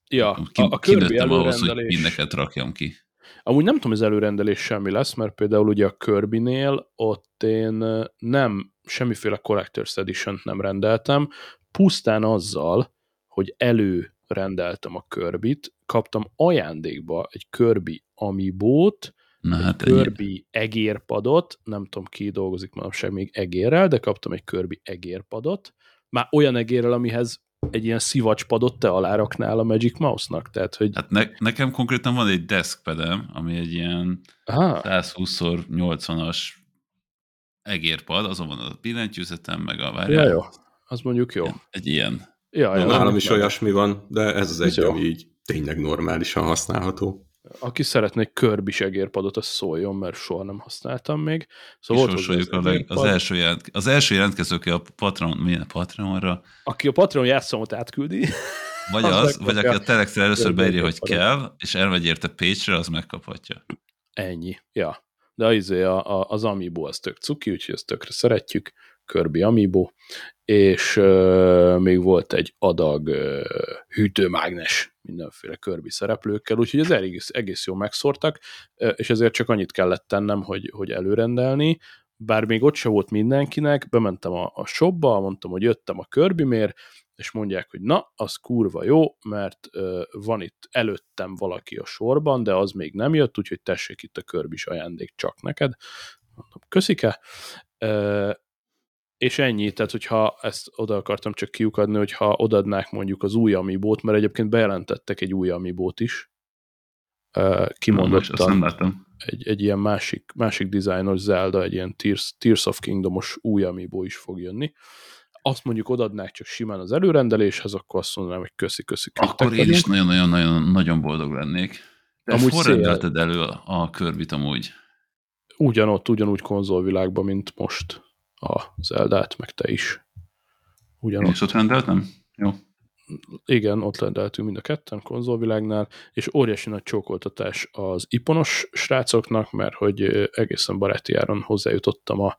Ja, ki, a, a Kirby ahhoz, hogy mindeket rakjam ki. Amúgy nem tudom, az előrendelés semmi lesz, mert például ugye a Kirby-nél ott én nem semmiféle Collector's edition nem rendeltem, pusztán azzal, hogy előrendeltem a Kirby-t, kaptam ajándékba egy Kirby Amiibo-t, Na, hát egy Kirby egy... egérpadot, nem tudom ki dolgozik manapság még egérrel, de kaptam egy Kirby egérpadot, már olyan egérrel, amihez egy ilyen szivacspadot te aláraknál a Magic Mouse-nak, tehát hogy... Hát ne, nekem konkrétan van egy deskpadem, ami egy ilyen 120x80-as egérpad, azon van a billentyűzetem, meg a várjál. Ja, jó. Az mondjuk jó. Egy ilyen. Ja, ja, nálam is olyasmi van, de ez az egy, ami így tényleg normálisan használható. Aki szeretne egy körbis egérpadot, az szóljon, mert soha nem használtam még. Szóval volt az, a leg, az, első jelent, az első jelentkező, aki a Patreon, milyen Patreonra? Aki a Patreon játszomot átküldi. Vagy az, az vagy aki a Telexre először beírja, hogy kell, és elmegy érte Page-re, az megkaphatja. Ennyi, ja de az, a, a, az Amiibo az tök cuki, úgyhogy ezt tökre szeretjük, Kirby Amiibo, és uh, még volt egy adag uh, hűtőmágnes mindenféle Kirby szereplőkkel, úgyhogy ez egész, egész jól megszórtak, uh, és ezért csak annyit kellett tennem, hogy, hogy előrendelni, bár még ott se volt mindenkinek, bementem a, a shopba, mondtam, hogy jöttem a Kirby-mér, és mondják, hogy na, az kurva jó, mert ö, van itt előttem valaki a sorban, de az még nem jött, úgyhogy tessék itt a körbis ajándék csak neked. Mondom, köszike. Ö, és ennyi, tehát hogyha ezt oda akartam csak kiukadni, hogyha odadnák mondjuk az új Amiibót, mert egyébként bejelentettek egy új Amiibót is, kimondottan egy, egy ilyen másik, másik dizájnos Zelda, egy ilyen Tears, Tears of Kingdomos új Amiibo is fog jönni, azt mondjuk odadnák csak simán az előrendeléshez, akkor azt mondanám, hogy köszi, köszi. Akkor én is nagyon-nagyon-nagyon nagyon boldog lennék. De amúgy hol rendelted elő a, a körbit amúgy? Ugyanott, ugyanúgy konzolvilágban, mint most a Zeldát, meg te is. Ugyanott. Én is ott rendeltem? Jó. Igen, ott rendeltünk mind a ketten konzolvilágnál, és óriási nagy csókoltatás az iponos srácoknak, mert hogy egészen baráti áron hozzájutottam a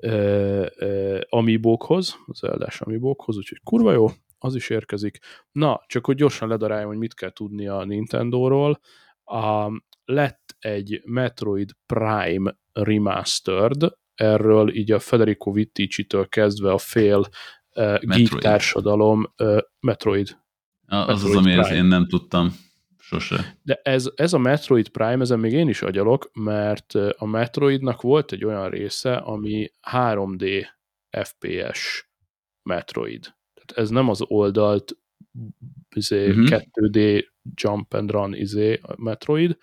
e, e, amibókhoz, az eldás amibókhoz, úgyhogy kurva jó, az is érkezik. Na, csak hogy gyorsan ledaráljam, hogy mit kell tudni a Nintendo-ról. A, lett egy Metroid Prime Remastered, erről így a Federico Vittici-től kezdve a fél uh, geek társadalom uh, Metroid. Az Metroid az, amiért én nem tudtam sose. De ez, ez a Metroid Prime, ezen még én is agyalok, mert a Metroidnak volt egy olyan része, ami 3D FPS Metroid. Tehát ez nem az oldalt izé, uh-huh. Mhm. 2D jump and run izé, Metroid,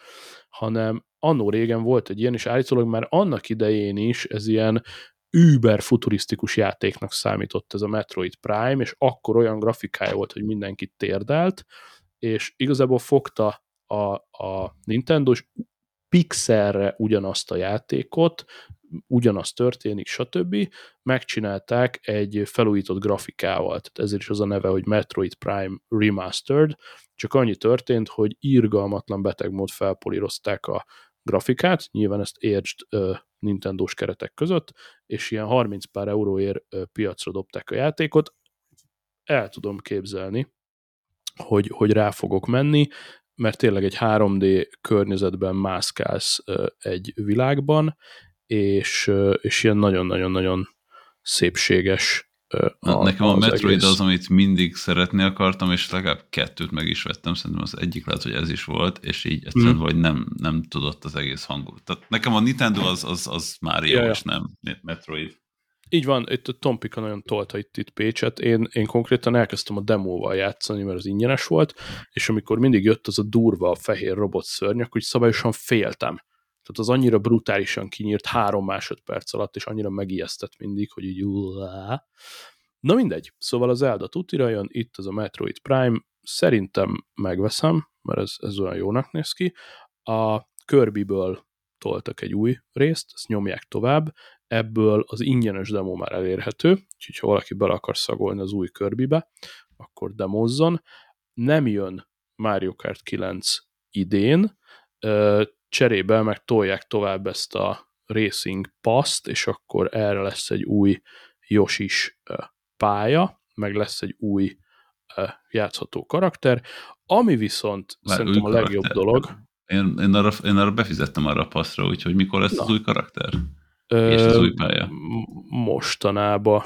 hanem annó régen volt egy ilyen, és állítólag már annak idején is ez ilyen über futurisztikus játéknak számított ez a Metroid Prime, és akkor olyan grafikája volt, hogy mindenki térdelt, és igazából fogta a, a Nintendo, és pixelre ugyanazt a játékot, ugyanaz történik, stb. megcsinálták egy felújított grafikával, tehát ezért is az a neve, hogy Metroid Prime Remastered, csak annyi történt, hogy írgalmatlan betegmód felpolírozták a grafikát, nyilván ezt értsd Nintendo-s keretek között, és ilyen 30 pár euróért piacra dobták a játékot. El tudom képzelni, hogy, hogy rá fogok menni, mert tényleg egy 3D környezetben mászkálsz egy világban, és, és ilyen nagyon-nagyon-nagyon szépséges a, Nekem a Metroid egész. az, amit mindig szeretni akartam, és legalább kettőt meg is vettem, szerintem az egyik lehet, hogy ez is volt, és így egyszerűen hmm. vagy nem, nem tudott az egész hangot. Tehát nekem a Nintendo az, az, az már jó, ja, és nem Metroid. Így van, itt a Tompika nagyon tolta itt, itt Pécset. Én, én konkrétan elkezdtem a demóval játszani, mert az ingyenes volt, és amikor mindig jött az a durva fehér robot szörnyek, úgy szabályosan féltem tehát az annyira brutálisan kinyírt három másodperc alatt, és annyira megijesztett mindig, hogy így uá. Na mindegy, szóval az Zelda tutira jön, itt az a Metroid Prime, szerintem megveszem, mert ez, ez olyan jónak néz ki. A Kirby-ből toltak egy új részt, ezt nyomják tovább, ebből az ingyenes demo már elérhető, úgyhogy ha valaki bele akar szagolni az új Kirby-be, akkor demozzon. Nem jön Mario Kart 9 idén, cserébe meg tolják tovább ezt a Racing Pass-t, és akkor erre lesz egy új Yoshis pálya, meg lesz egy új játszható karakter, ami viszont Már szerintem a legjobb karakter. dolog. Én, én, arra, én arra befizettem arra a passzra, úgyhogy mikor lesz Na. az új karakter? Ö, és az új pálya? Mostanába.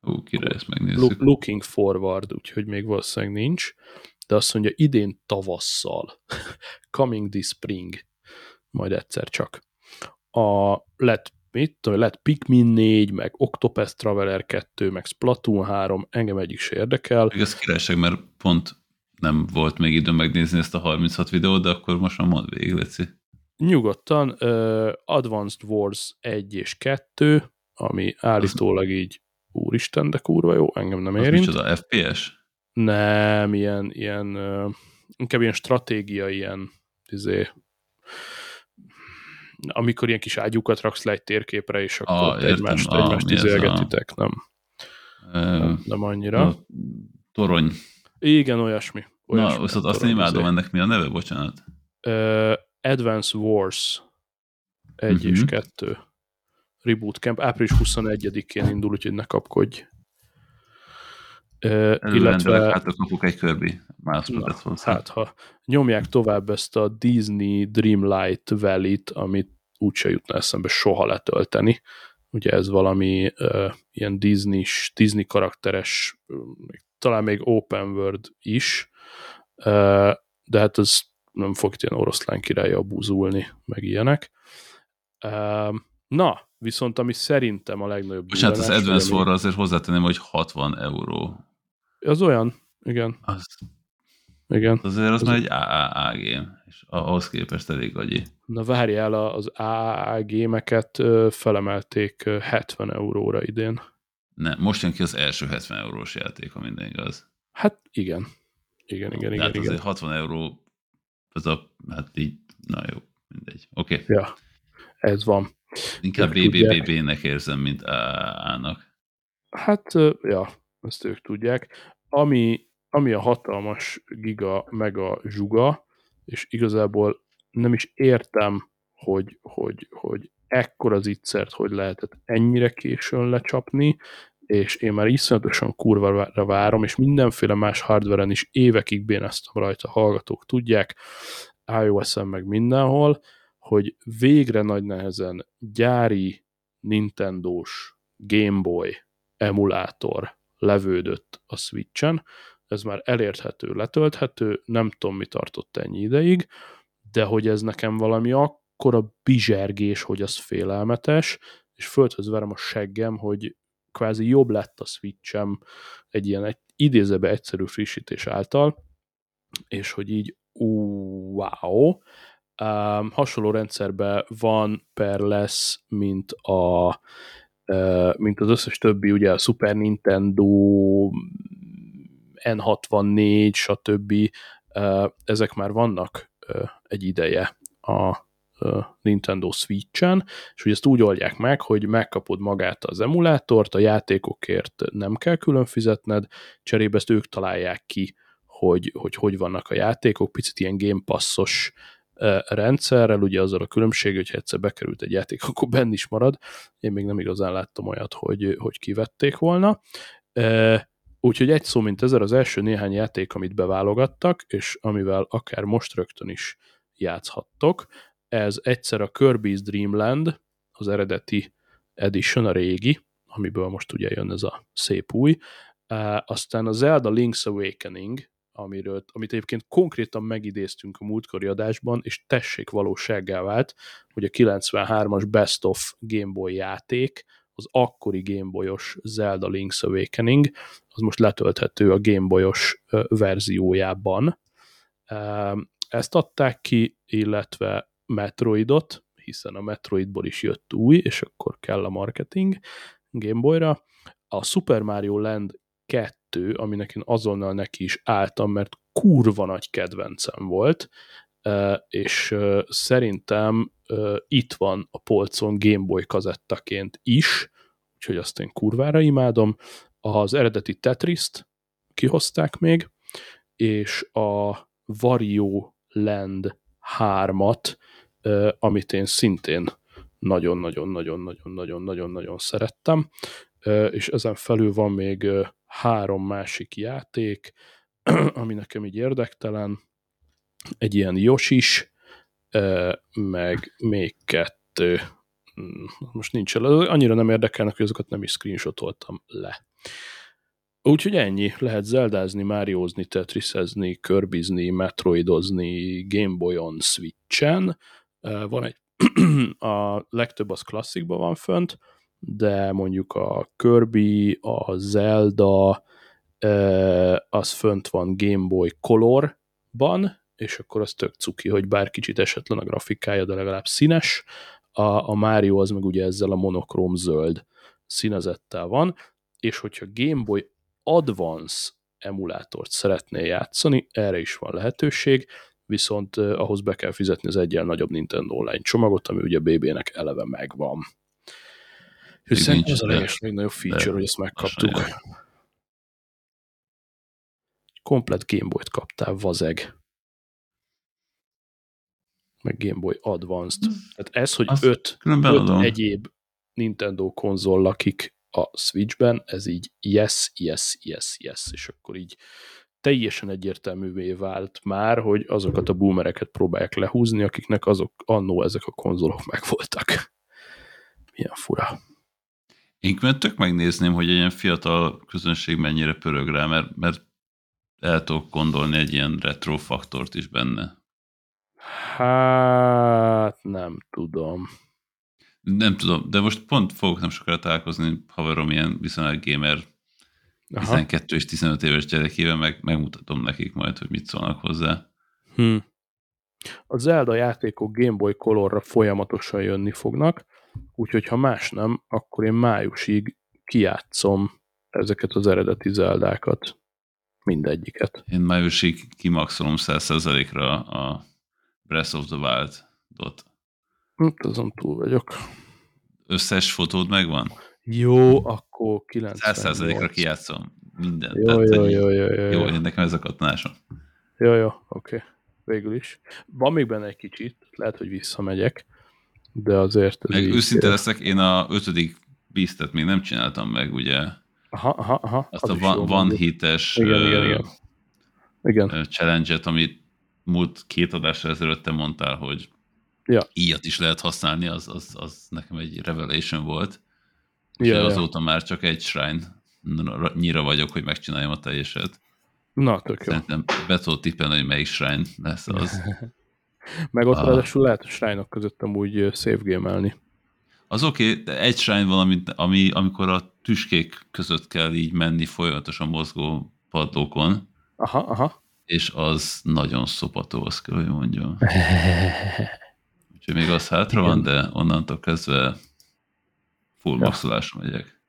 Ú, kire ezt megnézzük. Looking forward, úgyhogy még valószínűleg nincs, de azt mondja idén tavasszal. Coming this spring majd egyszer csak. A, lett mit tudom, lett Pikmin 4, meg Octopath Traveler 2, meg Splatoon 3, engem egyik se érdekel. Még ez királyság, mert pont nem volt még időm megnézni ezt a 36 videót, de akkor most már mond végig, Leci. Nyugodtan, uh, Advanced Wars 1 és 2, ami állítólag így úristen, de kurva jó, engem nem érint. Az a FPS? Nem, ilyen, ilyen uh, inkább ilyen stratégia, ilyen izé, amikor ilyen kis ágyukat raksz le egy térképre, és akkor ah, egymást, ah, egymást izélgetitek, nem, nem, nem annyira. A torony. Igen, olyasmi. olyasmi Na, viszont azt én imádom, ennek mi a neve, bocsánat? Uh, Advance Wars 1 uh-huh. és 2 mhm. Reboot Camp. Április 21-én indul, úgyhogy ne kapkodj. Illetve... Hát kapok egy körbi. Na, hát, ha nyomják tovább ezt a Disney Dreamlight Valley-t, amit úgyse jutna eszembe soha letölteni. Ugye ez valami uh, ilyen Disney, Disney karakteres, talán még open world is, uh, de hát ez nem fog ilyen oroszlán királya búzulni, meg ilyenek. Uh, na, viszont ami szerintem a legnagyobb... És hát az Advance War azért hozzátenném, hogy 60 euró. Az olyan, igen. Az, igen. Azért az, az már egy AAA game, és ahhoz képest elég agyi. Na várjál, az AAA gémeket felemelték 70 euróra idén. Nem, most jön ki az első 70 eurós játék, ha minden igaz. Hát igen. Igen, igen, igen. Hát igen. azért 60 euró, az a, hát így, na jó, mindegy. Oké. Okay. Ja, ez van. Inkább BBBB-nek érzem, mint AA-nak. Hát, ja, ezt ők tudják. Ami, ami a hatalmas giga, mega zsuga, és igazából nem is értem, hogy, hogy, hogy ekkor az ittszert, hogy lehetett ennyire későn lecsapni, és én már iszonyatosan kurvára várom, és mindenféle más hardveren is évekig béneztem rajta, hallgatók tudják, iOS-en meg mindenhol, hogy végre nagy nehezen gyári Nintendo-s Game Boy emulátor levődött a Switchen, ez már elérthető, letölthető, nem tudom, mi tartott ennyi ideig, de hogy ez nekem valami akkora bizsergés, hogy az félelmetes, és földhöz verem a seggem, hogy kvázi jobb lett a Switchem egy ilyen egy, idézebe egyszerű frissítés által, és hogy így wow, um, hasonló rendszerben van per lesz, mint a mint az összes többi, ugye a Super Nintendo, N64, stb. Ezek már vannak egy ideje a Nintendo Switch-en, és hogy ezt úgy oldják meg, hogy megkapod magát az emulátort, a játékokért nem kell külön fizetned, cserébe ezt ők találják ki, hogy, hogy hogy vannak a játékok, picit ilyen Game Passos rendszerrel, ugye azzal a különbség, hogy egyszer bekerült egy játék, akkor benn is marad. Én még nem igazán láttam olyat, hogy, hogy kivették volna. Úgyhogy egy szó, mint ezer, az első néhány játék, amit beválogattak, és amivel akár most rögtön is játszhattok, ez egyszer a Kirby's Dream Land, az eredeti edition, a régi, amiből most ugye jön ez a szép új, aztán a Zelda Link's Awakening, amiről, amit egyébként konkrétan megidéztünk a múltkori adásban, és tessék valósággá vált, hogy a 93-as Best of Game Boy játék, az akkori Game Boy-os Zelda Link's Awakening, az most letölthető a Game Boy-os verziójában. Ezt adták ki, illetve Metroidot, hiszen a Metroidból is jött új, és akkor kell a marketing Game Boy-ra. A Super Mario Land 2, aminek én azonnal neki is álltam, mert kurva nagy kedvencem volt, és szerintem itt van a polcon Game Boy kazettaként is, úgyhogy azt én kurvára imádom. Az eredeti Tetris-t kihozták még, és a Wario Land 3-at, amit én szintén nagyon-nagyon-nagyon-nagyon-nagyon-nagyon-nagyon szerettem, és ezen felül van még három másik játék, ami nekem így érdektelen, egy ilyen Yoshis, meg még kettő, hm, most nincs el, annyira nem érdekelnek, hogy azokat nem is screenshotoltam le. Úgyhogy ennyi, lehet zeldázni, máriózni, tetrisezni, körbizni, metroidozni Gameboy-on, Switchen. Van egy, a legtöbb az klasszikban van fönt, de mondjuk a Kirby, a Zelda, az fönt van Game Boy Colorban, és akkor az tök cuki, hogy bár kicsit esetlen a grafikája, de legalább színes. A, a Mario az meg ugye ezzel a monokróm zöld színezettel van, és hogyha Game Boy Advance emulátort szeretnél játszani, erre is van lehetőség, viszont ahhoz be kell fizetni az egyen nagyobb Nintendo Online csomagot, ami ugye BB-nek eleve megvan. Hiszen ez a leges még nagyobb feature, hogy ezt megkaptuk. Komplet Gameboy-t kaptál, vazeg. Meg Game Boy Advanced. Hmm. Tehát ez, hogy Azt öt, öt egyéb Nintendo konzol lakik a Switchben, ez így yes, yes, yes, yes, és akkor így teljesen egyértelművé vált már, hogy azokat a boomereket próbálják lehúzni, akiknek azok annó ezek a konzolok megvoltak. Milyen fura. Én tök megnézném, hogy egy ilyen fiatal közönség mennyire pörög rá, mert, mert el tudok gondolni egy ilyen retro faktort is benne. Hát nem tudom. Nem tudom, de most pont fogok nem sokára találkozni haverom ilyen viszonylag gamer Aha. 12 és 15 éves gyerekével, meg, megmutatom nekik majd, hogy mit szólnak hozzá. Hmm. A Zelda játékok Game Boy Colorra folyamatosan jönni fognak, úgyhogy ha más nem, akkor én májusig kijátszom ezeket az eredeti zeldákat, mindegyiket. Én májusig kimaxolom 100%-ra a Breath of the Wild-ot. Hát azon túl vagyok. Összes fotód megvan? Jó, akkor 90. 100%-ra kijátszom mindent. Jó, Tehát, jó, jó, jó, jó, jó, jó. nekem ez a katonásom. Jó, jó, oké. Okay. Végül is. Van még benne egy kicsit, lehet, hogy visszamegyek, de azért... Meg őszinte leszek, én a ötödik Beastet még nem csináltam meg, ugye? Aha, aha, aha. Azt az a van, van hites igen, uh, igen, igen. igen. challenge-et, amit múlt két adásra ezelőtt te mondtál, hogy ja. íjat is lehet használni, az, az, az nekem egy revelation volt. Ja, és azóta ja. már csak egy shrine nyira vagyok, hogy megcsináljam a teljeset. Na, tök jó. Szerintem be tudod tippelni, hogy melyik shrine lesz az. Meg ott a... ráadásul lehet a shrine-ok között amúgy save. Az oké, okay, de egy shrine van, ami, ami, amikor a tüskék között kell így menni folyamatosan mozgó padlókon. Aha, aha. És az nagyon szopató, azt kell, hogy mondjam. Úgyhogy még az hátra Igen. van, de onnantól kezdve full ja. maxolásra megyek.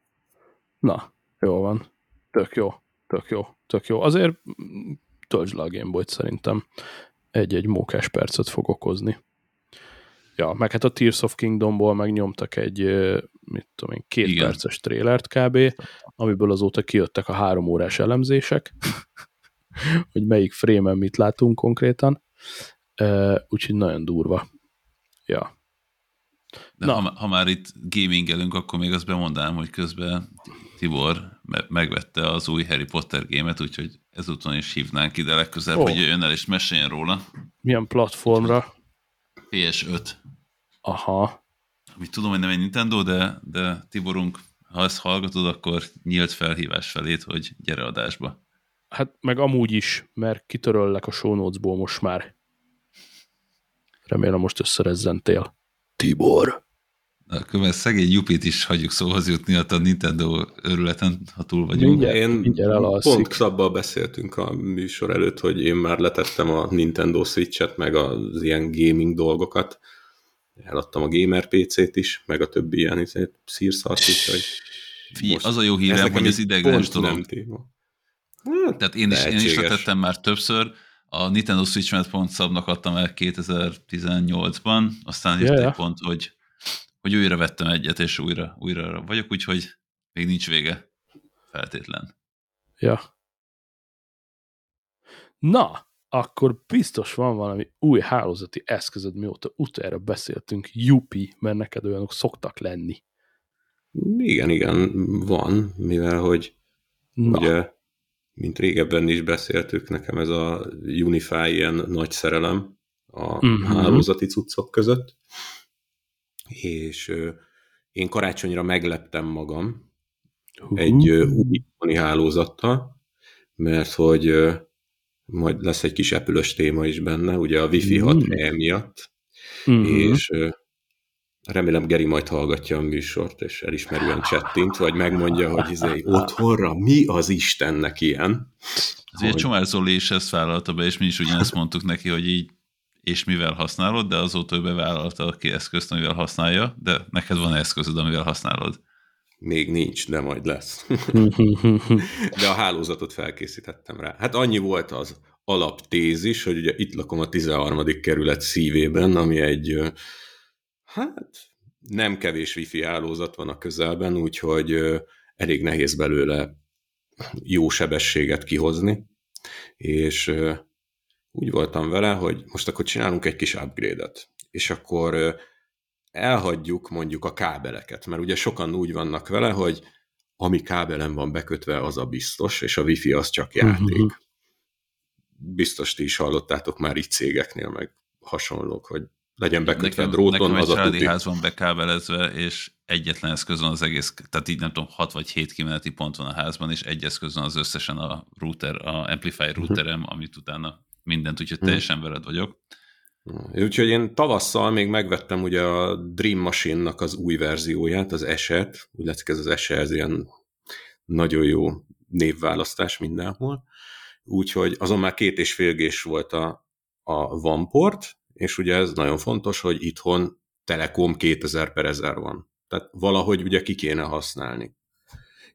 Na, jó van. Tök jó, tök jó, tök jó. Azért töltsd le a Gameboy-t szerintem. Egy-egy mókás percet fog okozni. Ja, meg hát a Tears of Kingdomból megnyomtak egy, mit tudom én, két Igen. perces trélert kb., amiből azóta kijöttek a három órás elemzések, hogy melyik frame mit látunk konkrétan. Úgyhogy nagyon durva. Ja. De Na. Ha, ha már itt gamingelünk, akkor még azt bemondám, hogy közben Tibor megvette az új Harry Potter gémet, úgyhogy ezúton is hívnánk ide legközelebb, oh. hogy jöjjön el és meséljen róla. Milyen platformra? PS5. Aha. Amit tudom, hogy nem egy Nintendo, de, de Tiborunk, ha ezt hallgatod, akkor nyílt felhívás felét, hogy gyere adásba. Hát meg amúgy is, mert kitöröllek a show most már. Remélem most összerezzentél. Tibor. Akkor szegény Jupit is hagyjuk szóhoz jutni a Nintendo örületen, ha túl vagyunk. Mindjárt, én mindjárt pont szabban beszéltünk a műsor előtt, hogy én már letettem a Nintendo Switch-et, meg az ilyen gaming dolgokat. Eladtam a gamer PC-t is, meg a többi ilyen izé, szírszart is, hogy Fí, az a jó hírem, hogy ez ideiglenes dolog. Hát, Tehát én is, én is letettem már többször, a Nintendo Switch-et pont szabnak adtam el 2018-ban, aztán jött yeah. egy pont, hogy, hogy újra vettem egyet, és újra, újra vagyok, úgyhogy még nincs vége feltétlen. Ja. Na, akkor biztos van valami új hálózati eszközöd, mióta utoljára beszéltünk, Jupi, mert neked olyanok szoktak lenni. Igen, igen, van, mivel hogy Na. ugye mint régebben is beszéltük, nekem ez a Unify ilyen nagy szerelem a uh-huh. hálózati cuccok között, és én karácsonyra megleptem magam uh-huh. egy új hálózattal, mert hogy majd lesz egy kis epülös téma is benne, ugye a Wi-Fi 6 uh-huh. miatt, uh-huh. és Remélem Geri majd hallgatja a műsort, és elismerően csettint, vagy megmondja, hogy izé, otthonra mi az Istennek ilyen. Azért hogy... Csomár Zoli is ezt vállalta be, és mi is ugyanezt mondtuk neki, hogy így és mivel használod, de azóta ő bevállalta ki eszközt, amivel használja, de neked van eszközöd, amivel használod. Még nincs, de majd lesz. de a hálózatot felkészítettem rá. Hát annyi volt az alaptézis, hogy ugye itt lakom a 13. kerület szívében, ami egy Hát nem kevés wifi hálózat van a közelben, úgyhogy elég nehéz belőle jó sebességet kihozni, és úgy voltam vele, hogy most akkor csinálunk egy kis upgrade-et, és akkor elhagyjuk mondjuk a kábeleket, mert ugye sokan úgy vannak vele, hogy ami kábelen van bekötve, az a biztos, és a wifi az csak játék. Uh-huh. Biztos ti is hallottátok már itt cégeknél, meg hasonlók, hogy legyen bekötve nekem, dróton, nekem az a tuti. ház van bekábelezve, és egyetlen eszköz van az egész, tehát így nem tudom, 6 vagy 7 kimeneti pont van a házban, és egy eszköz van az összesen a router, a Amplify mhm. routerem, uh-huh. amit utána mindent, úgyhogy uh-huh. teljesen veled vagyok. Úgyhogy én tavasszal még megvettem ugye a Dream Machine-nak az új verzióját, az Eset, úgy látszik ez az Eset, ez ilyen nagyon jó névválasztás mindenhol. Úgyhogy azon már két és fél gés volt a, a Vanport, és ugye ez nagyon fontos, hogy itthon Telekom 2000 per 1000 van. Tehát valahogy ugye ki kéne használni.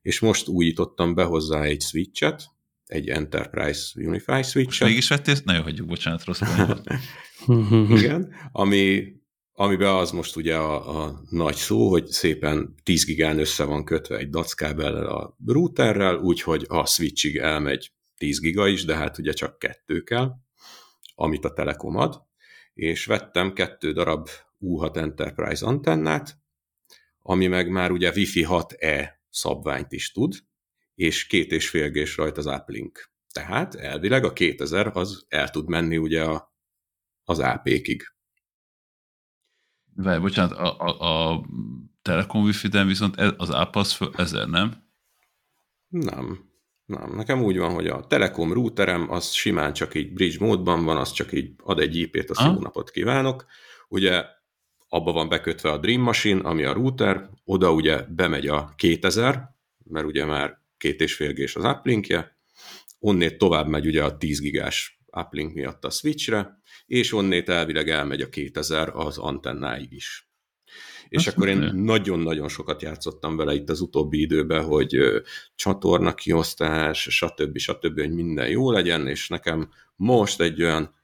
és most újítottam be hozzá egy switchet, egy Enterprise Unify switchet. Mégis vettél? Nagyon hagyjuk, bocsánat, rossz Igen, ami, amiben az most ugye a, a nagy szó, hogy szépen 10 gigán össze van kötve egy DAC kábellel a routerrel, úgyhogy a switchig elmegy 10 giga is, de hát ugye csak kettő kell, amit a Telekom ad, és vettem kettő darab U6 Enterprise antennát, ami meg már ugye Wi-Fi 6E szabványt is tud, és két és fél gés rajta az uplink. Tehát elvileg a 2000 az el tud menni ugye a, az AP-kig. Várj, bocsánat, a, a, a Telekom Wi-Fi-den viszont ez, az AP az ezer, nem? Nem. Nem, nekem úgy van, hogy a Telekom routerem az simán csak így bridge módban van, az csak így ad egy IP-t, azt jó napot kívánok. Ugye abba van bekötve a Dream Machine, ami a router, oda ugye bemegy a 2000, mert ugye már két és fél az uplinkje, onnét tovább megy ugye a 10 gigás uplink miatt a switchre, és onnét elvileg elmegy a 2000 az antennáig is. És Azt akkor én nagyon-nagyon sokat játszottam vele itt az utóbbi időben, hogy csatorna kiosztás, stb. stb., hogy minden jó legyen, és nekem most egy olyan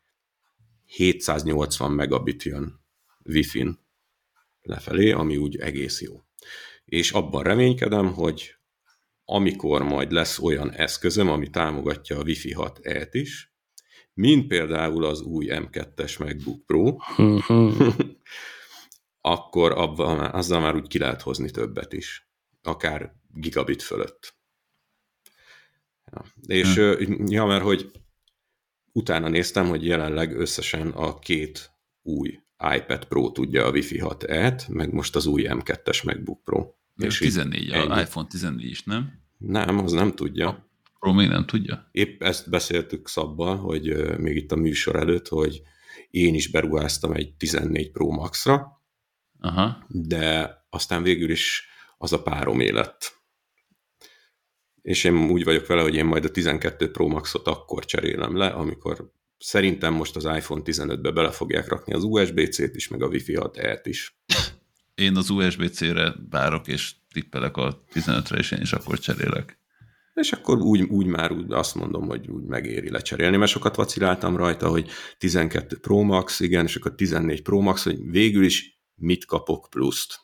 780 megabit jön Wi-Fi-n lefelé, ami úgy egész jó. És abban reménykedem, hogy amikor majd lesz olyan eszközöm, ami támogatja a Wi-Fi 6E-t is, mint például az új M2-es MacBook Pro, akkor abban, azzal már úgy ki lehet hozni többet is. Akár gigabit fölött. Ja. És hm. ja, mert hogy utána néztem, hogy jelenleg összesen a két új iPad Pro tudja a Wi-Fi 6E-t, meg most az új M2-es MacBook Pro. De és 14, a iPhone 14 is, nem? Nem, az nem tudja. A Pro még nem tudja? Épp ezt beszéltük szabban, hogy még itt a műsor előtt, hogy én is beruháztam egy 14 Pro Max-ra, Aha. de aztán végül is az a párom élet. És én úgy vagyok vele, hogy én majd a 12 Pro Max-ot akkor cserélem le, amikor szerintem most az iPhone 15-be bele fogják rakni az USB-C-t is, meg a Wi-Fi 6E-t is. Én az USB-C-re várok, és tippelek a 15-re, és én is akkor cserélek. És akkor úgy, úgy már úgy azt mondom, hogy úgy megéri lecserélni, mert sokat vaciláltam rajta, hogy 12 Pro Max, igen, és akkor 14 Pro Max, hogy végül is mit kapok pluszt.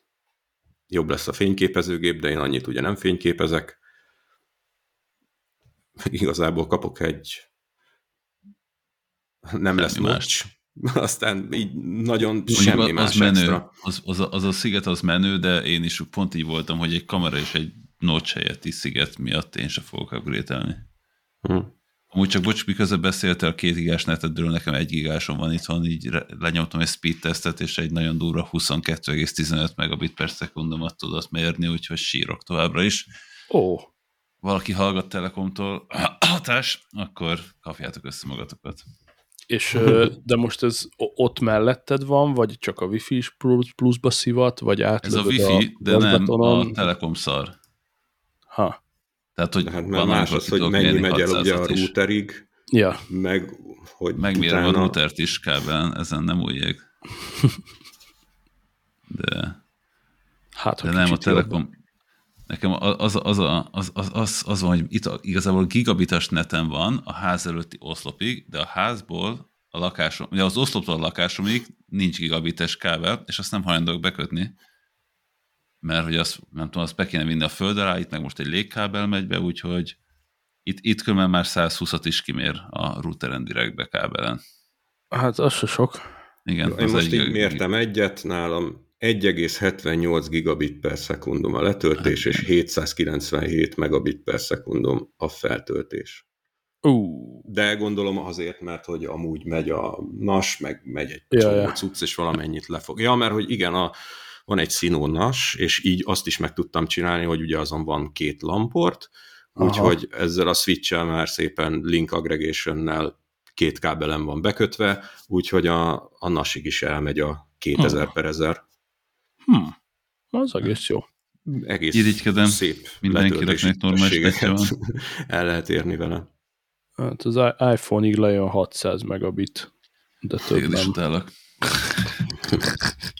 Jobb lesz a fényképezőgép, de én annyit ugye nem fényképezek. Igazából kapok egy nem lesz más. Aztán így nagyon Mondjuk semmi az más menő. Extra. Az, az, a, az a sziget az menő, de én is pont így voltam, hogy egy kamera és egy notch helyetti sziget miatt én sem fogok upgrade Hm. Amúgy csak bocs, miközben beszéltél a két gigás netedről, nekem egy gigásom van itthon, így lenyomtam egy speed testet, és egy nagyon durva 22,15 megabit per szekundomat tudott mérni, úgyhogy sírok továbbra is. Ó. Oh. Valaki hallgat Telekomtól hatás, akkor kapjátok össze magatokat. És, de most ez ott melletted van, vagy csak a wifi is pluszba szivat, vagy át Ez a wifi, a de nem a Telekom szar. Ha. Tehát, hogy hát van más az, hogy mennyi megy el ugye a routerig, ja. meg hogy Megmérem utána... a routert is kábelen, ezen nem újjég. De, hát, de nem a Telekom. Jobban. Nekem az, az, az, az, az, az, az van, hogy itt igazából gigabitas neten van a ház előtti oszlopig, de a házból a lakásom, ugye az oszloptól a lakásomig nincs gigabites kábel, és azt nem hajlandók bekötni, mert hogy azt, nem tudom, azt be kéne vinni a föld alá, itt meg most egy légkábel megy be, úgyhogy itt, itt különben már 120-at is kimér a routeren direktbe kábelen. Hát az se sok. Igen. Én most egy, így mértem egyet, nálam 1,78 gigabit per szekundum a letöltés, és 797 megabit per szekundum a feltöltés. Uh. De gondolom azért, mert hogy amúgy megy a NAS, meg megy egy ja, csomó ja. cucc, és valamennyit lefog. Ja, mert hogy igen, a, van egy színó NAS, és így azt is meg tudtam csinálni, hogy ugye azon van két lamport, úgyhogy ezzel a switch már szépen link aggregation két kábelem van bekötve, úgyhogy a, a NAS-ig is elmegy a 2000 hmm. per 1000. Hmm. Az egész jó. Egész Irigykedem. szép Mindenkinek normális van. El lehet érni vele. Hát az iPhone-ig lejön 600 megabit, de több Én nem. Is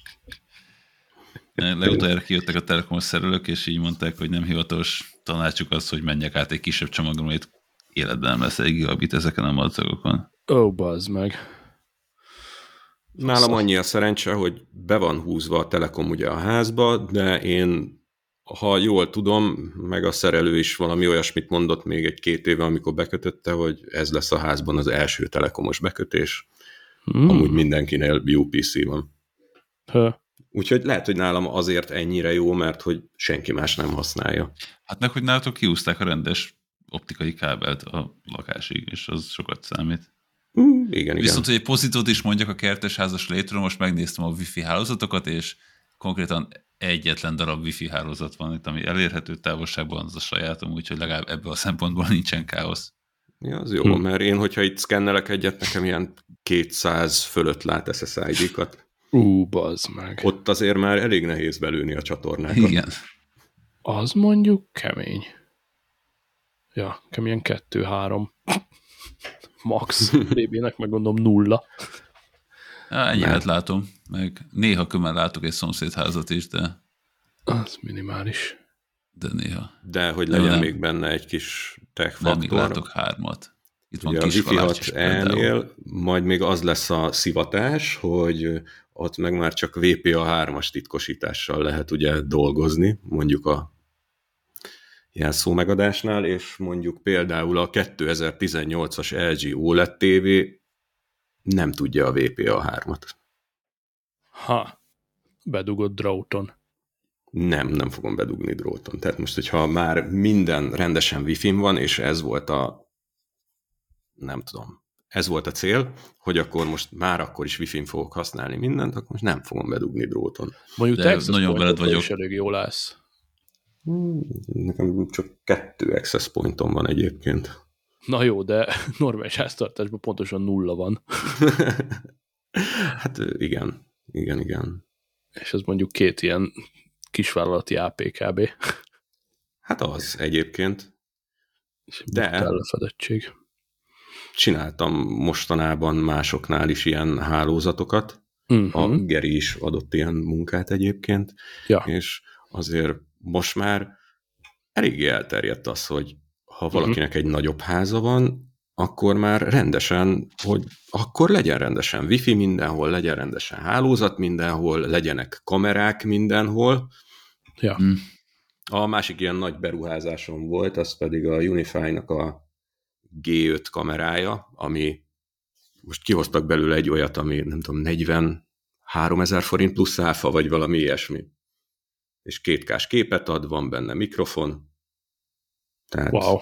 Legutóbb kijöttek a telekomos szerelők, és így mondták, hogy nem hivatalos tanácsuk az, hogy menjek át egy kisebb csomagon, amit életben nem lesz egy gigabit ezeken a madzagokon. Ó, oh, bazd meg. Nálam annyi a szerencse, hogy be van húzva a Telekom ugye a házba, de én, ha jól tudom, meg a szerelő is valami olyasmit mondott még egy-két éve, amikor bekötötte, hogy ez lesz a házban az első telekomos bekötés. Hmm. Amúgy mindenkinél UPC van. Ha. Úgyhogy lehet, hogy nálam azért ennyire jó, mert hogy senki más nem használja. Hát meg, hogy nálatok kiúzták a rendes optikai kábelt a lakásig, és az sokat számít. Mm, igen, Viszont, igen. hogy egy pozitót is mondjak a kertesházas létről, most megnéztem a wifi hálózatokat, és konkrétan egyetlen darab wifi hálózat van itt, ami elérhető távolságban, az a sajátom, úgyhogy legalább ebből a szempontból nincsen káosz. Ja, az jó, hm. mert én, hogyha itt szkennelek egyet, nekem ilyen 200 fölött lát SSID-kat. Ú, bazd meg. Ott azért már elég nehéz belőni a csatornákat. Igen. Az mondjuk kemény. Ja, kemény kettő-három. Max. BB-nek meg gondolom nulla. Ja, ennyivel látom. Meg néha kömmel látok egy szomszédházat is, de... Az minimális. De néha. De hogy legyen még benne egy kis tech faktor. Nem, még látok hármat. Itt van Ugye kis a Wi-Fi 6 majd még az lesz a szivatás, hogy ott meg már csak VPA 3-as titkosítással lehet ugye dolgozni, mondjuk a jelszó megadásnál, és mondjuk például a 2018-as LG OLED TV nem tudja a VPA 3-at. Ha, bedugott dróton. Nem, nem fogom bedugni dróton. Tehát most, hogyha már minden rendesen wifi van, és ez volt a nem tudom, ez volt a cél, hogy akkor most már akkor is wifi-n fogok használni mindent, akkor most nem fogom bedugni dróton. Mondjuk De Texas nagyon veled vagyok. is elég jó lesz. Hmm, nekem csak kettő access pointom van egyébként. Na jó, de normális háztartásban pontosan nulla van. hát igen, igen, igen. És ez mondjuk két ilyen kisvállalati APKB. Hát az egyébként. És de... lefedettség csináltam mostanában másoknál is ilyen hálózatokat. Uh-huh. A Geri is adott ilyen munkát egyébként, ja. és azért most már eléggé elterjedt az, hogy ha mhm. valakinek uh-huh. egy nagyobb háza van, akkor már rendesen, hogy akkor legyen rendesen wifi mindenhol, legyen rendesen hálózat mindenhol, legyenek kamerák mindenhol. Ja. Mm. A másik ilyen nagy beruházásom volt, az pedig a Unify-nak a G5 kamerája, ami most kihoztak belőle egy olyat, ami nem tudom, 43 ezer forint plusz áfa, vagy valami ilyesmi. És kétkás képet ad, van benne mikrofon. Tehát wow.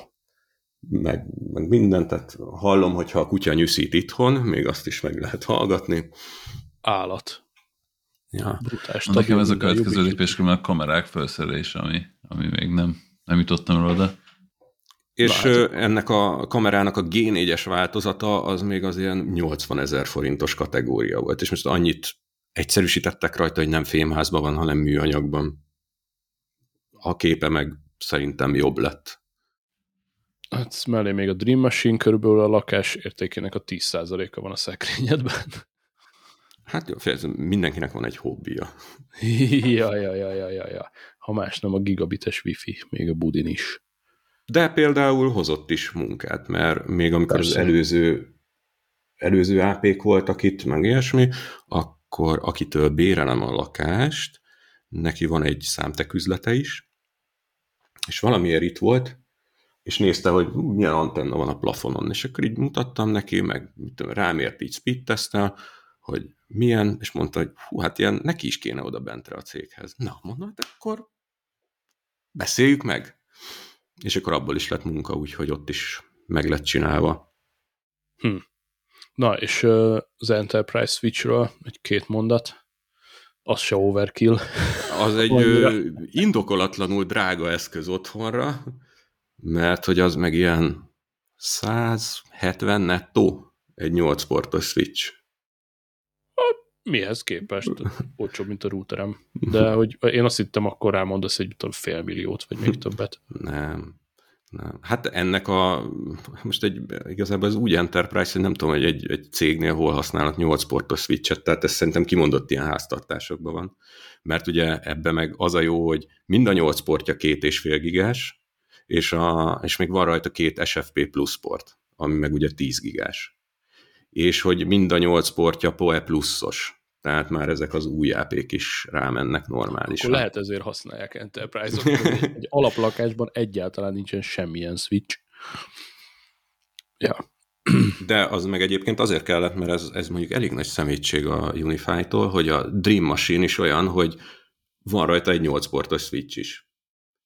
meg, meg mindent, tehát hallom, hogyha a kutya nyűszít itthon, még azt is meg lehet hallgatni. Állat. Ja. Brutás. Nekem ez a következő lépés, a kamerák felszerelése, ami, ami még nem, nem jutottam oda. És Látom. ennek a kamerának a G4-es változata az még az ilyen 80 ezer forintos kategória volt, és most annyit egyszerűsítettek rajta, hogy nem fémházban van, hanem műanyagban. A képe meg szerintem jobb lett. Hát mellé még a Dream Machine körülbelül a lakás értékének a 10%-a van a szekrényedben. Hát jó, mindenkinek van egy hobbija. ja, ja, ja, ja, ja, ja. Ha más nem a gigabites wifi, még a budin is. De például hozott is munkát, mert még amikor Persze. az előző, előző AP-k voltak itt, meg ilyesmi, akkor akitől bérelem a lakást, neki van egy számtek üzlete is, és valamiért itt volt, és nézte, hogy milyen antenna van a plafonon, és akkor így mutattam neki, meg tudom, rámért így speed tesztel, hogy milyen, és mondta, hogy hú, hát ilyen neki is kéne oda bentre a céghez. Na, mondom, hát akkor beszéljük meg és akkor abból is lett munka, úgyhogy ott is meg lett csinálva. Hm. Na, és az Enterprise Switchről egy-két mondat, az se overkill. Az egy uh, indokolatlanul drága eszköz otthonra, mert hogy az meg ilyen 170 nettó egy 8 portos switch. Mihez képest? Olcsóbb, mint a routerem. De hogy én azt hittem, akkor rámondasz egy tudom, fél milliót, vagy még többet. Nem. Nem. Hát ennek a, most egy, igazából ez úgy Enterprise, hogy nem tudom, hogy egy, egy cégnél hol használnak 8 portos switchet, tehát ez szerintem kimondott ilyen háztartásokban van. Mert ugye ebbe meg az a jó, hogy mind a 8 portja két és fél gigás, és, a, és még van rajta két SFP plusz port, ami meg ugye 10 gigás. És hogy mind a 8 portja PoE pluszos, tehát már ezek az új ap is rámennek normálisan. Akkor lehet ezért használják Enterprise-ot. Egy alaplakásban egyáltalán nincsen semmilyen switch. Ja. De az meg egyébként azért kellett, mert ez, ez mondjuk elég nagy szemétség a Unify-tól, hogy a Dream Machine is olyan, hogy van rajta egy 8 portos switch is.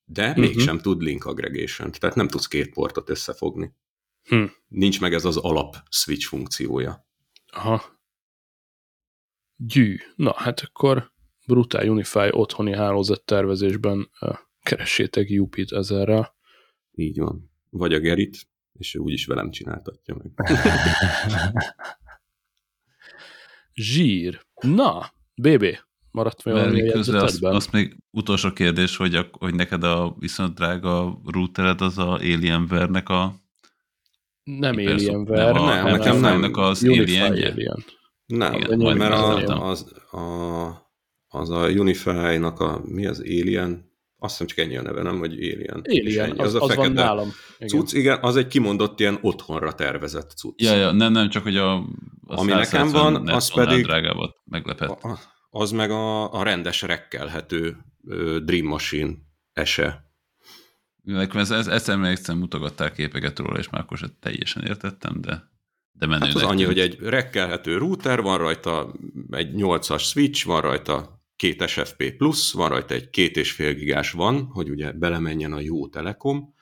De uh-huh. mégsem tud link aggregation tehát nem tudsz két portot összefogni. Hm. Nincs meg ez az alap switch funkciója. Aha. Gyű. Na, hát akkor Brutál Unify otthoni hálózattervezésben keressétek Jupit ezerrel. Így van. Vagy a Gerit, és ő úgyis velem csináltatja meg. Zsír. Na, BB, maradt valami közben azt, azt még utolsó kérdés, hogy, a, hogy neked a viszont drága routered az a Alienware-nek a nem Alienware, nem, nem, nekem nem. az Unify Alien. Alien. Nem, Igen, mert a, az, a, az a Unify-nak a, mi az Alien? Azt hiszem csak ennyi a neve, nem? Hogy Alien. Alien, ennyi, az, az, a az van nálam. Igen. Cucc, igen, az egy kimondott ilyen otthonra tervezett cucc. Ja, ja, nem, nem, csak hogy a, a Ami nekem van, az pedig... Drágábbat meglepett. A, az meg a, a rendes rekkelhető Dream Machine ese. Nekem ez, ez, ezt emlékszem, mutogattál képeket róla, és már akkor sem teljesen értettem, de de menő hát az annyi, hogy egy rekkelhető router, van rajta egy 8-as switch, van rajta két SFP plusz, van rajta egy két és fél gigás van, hogy ugye belemenjen a jó Telekom,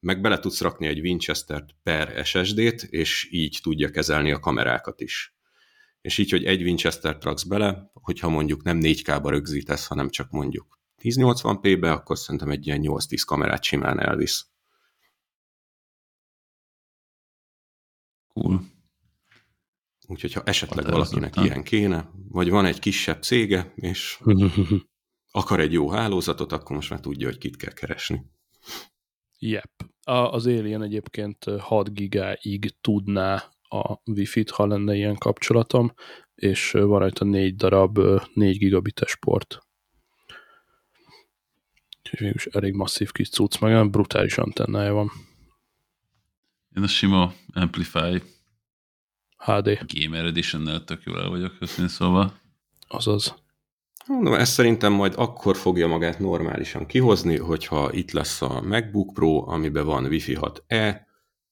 meg bele tudsz rakni egy Winchester-t per SSD-t, és így tudja kezelni a kamerákat is. És így, hogy egy Winchester-t raksz bele, hogyha mondjuk nem 4K-ba rögzítesz, hanem csak mondjuk 1080p-be, akkor szerintem egy ilyen 8-10 kamerát simán elvisz. Cool. Úgyhogy ha esetleg valakinek ilyen kéne, vagy van egy kisebb cége, és akar egy jó hálózatot, akkor most már tudja, hogy kit kell keresni. Yep. A, az Alien egyébként 6 gigáig tudná a Wi-Fi-t, ha lenne ilyen kapcsolatom, és van rajta 4 darab 4 gigabites port. Úgyhogy végülis elég masszív kis cucc, meg brutális antennája van. Én a sima Amplify HD. Gamer Edition-nel tök jól el vagyok, köszönöm szóval. Azaz. Mondom, ezt szerintem majd akkor fogja magát normálisan kihozni, hogyha itt lesz a MacBook Pro, amiben van Wi-Fi 6E,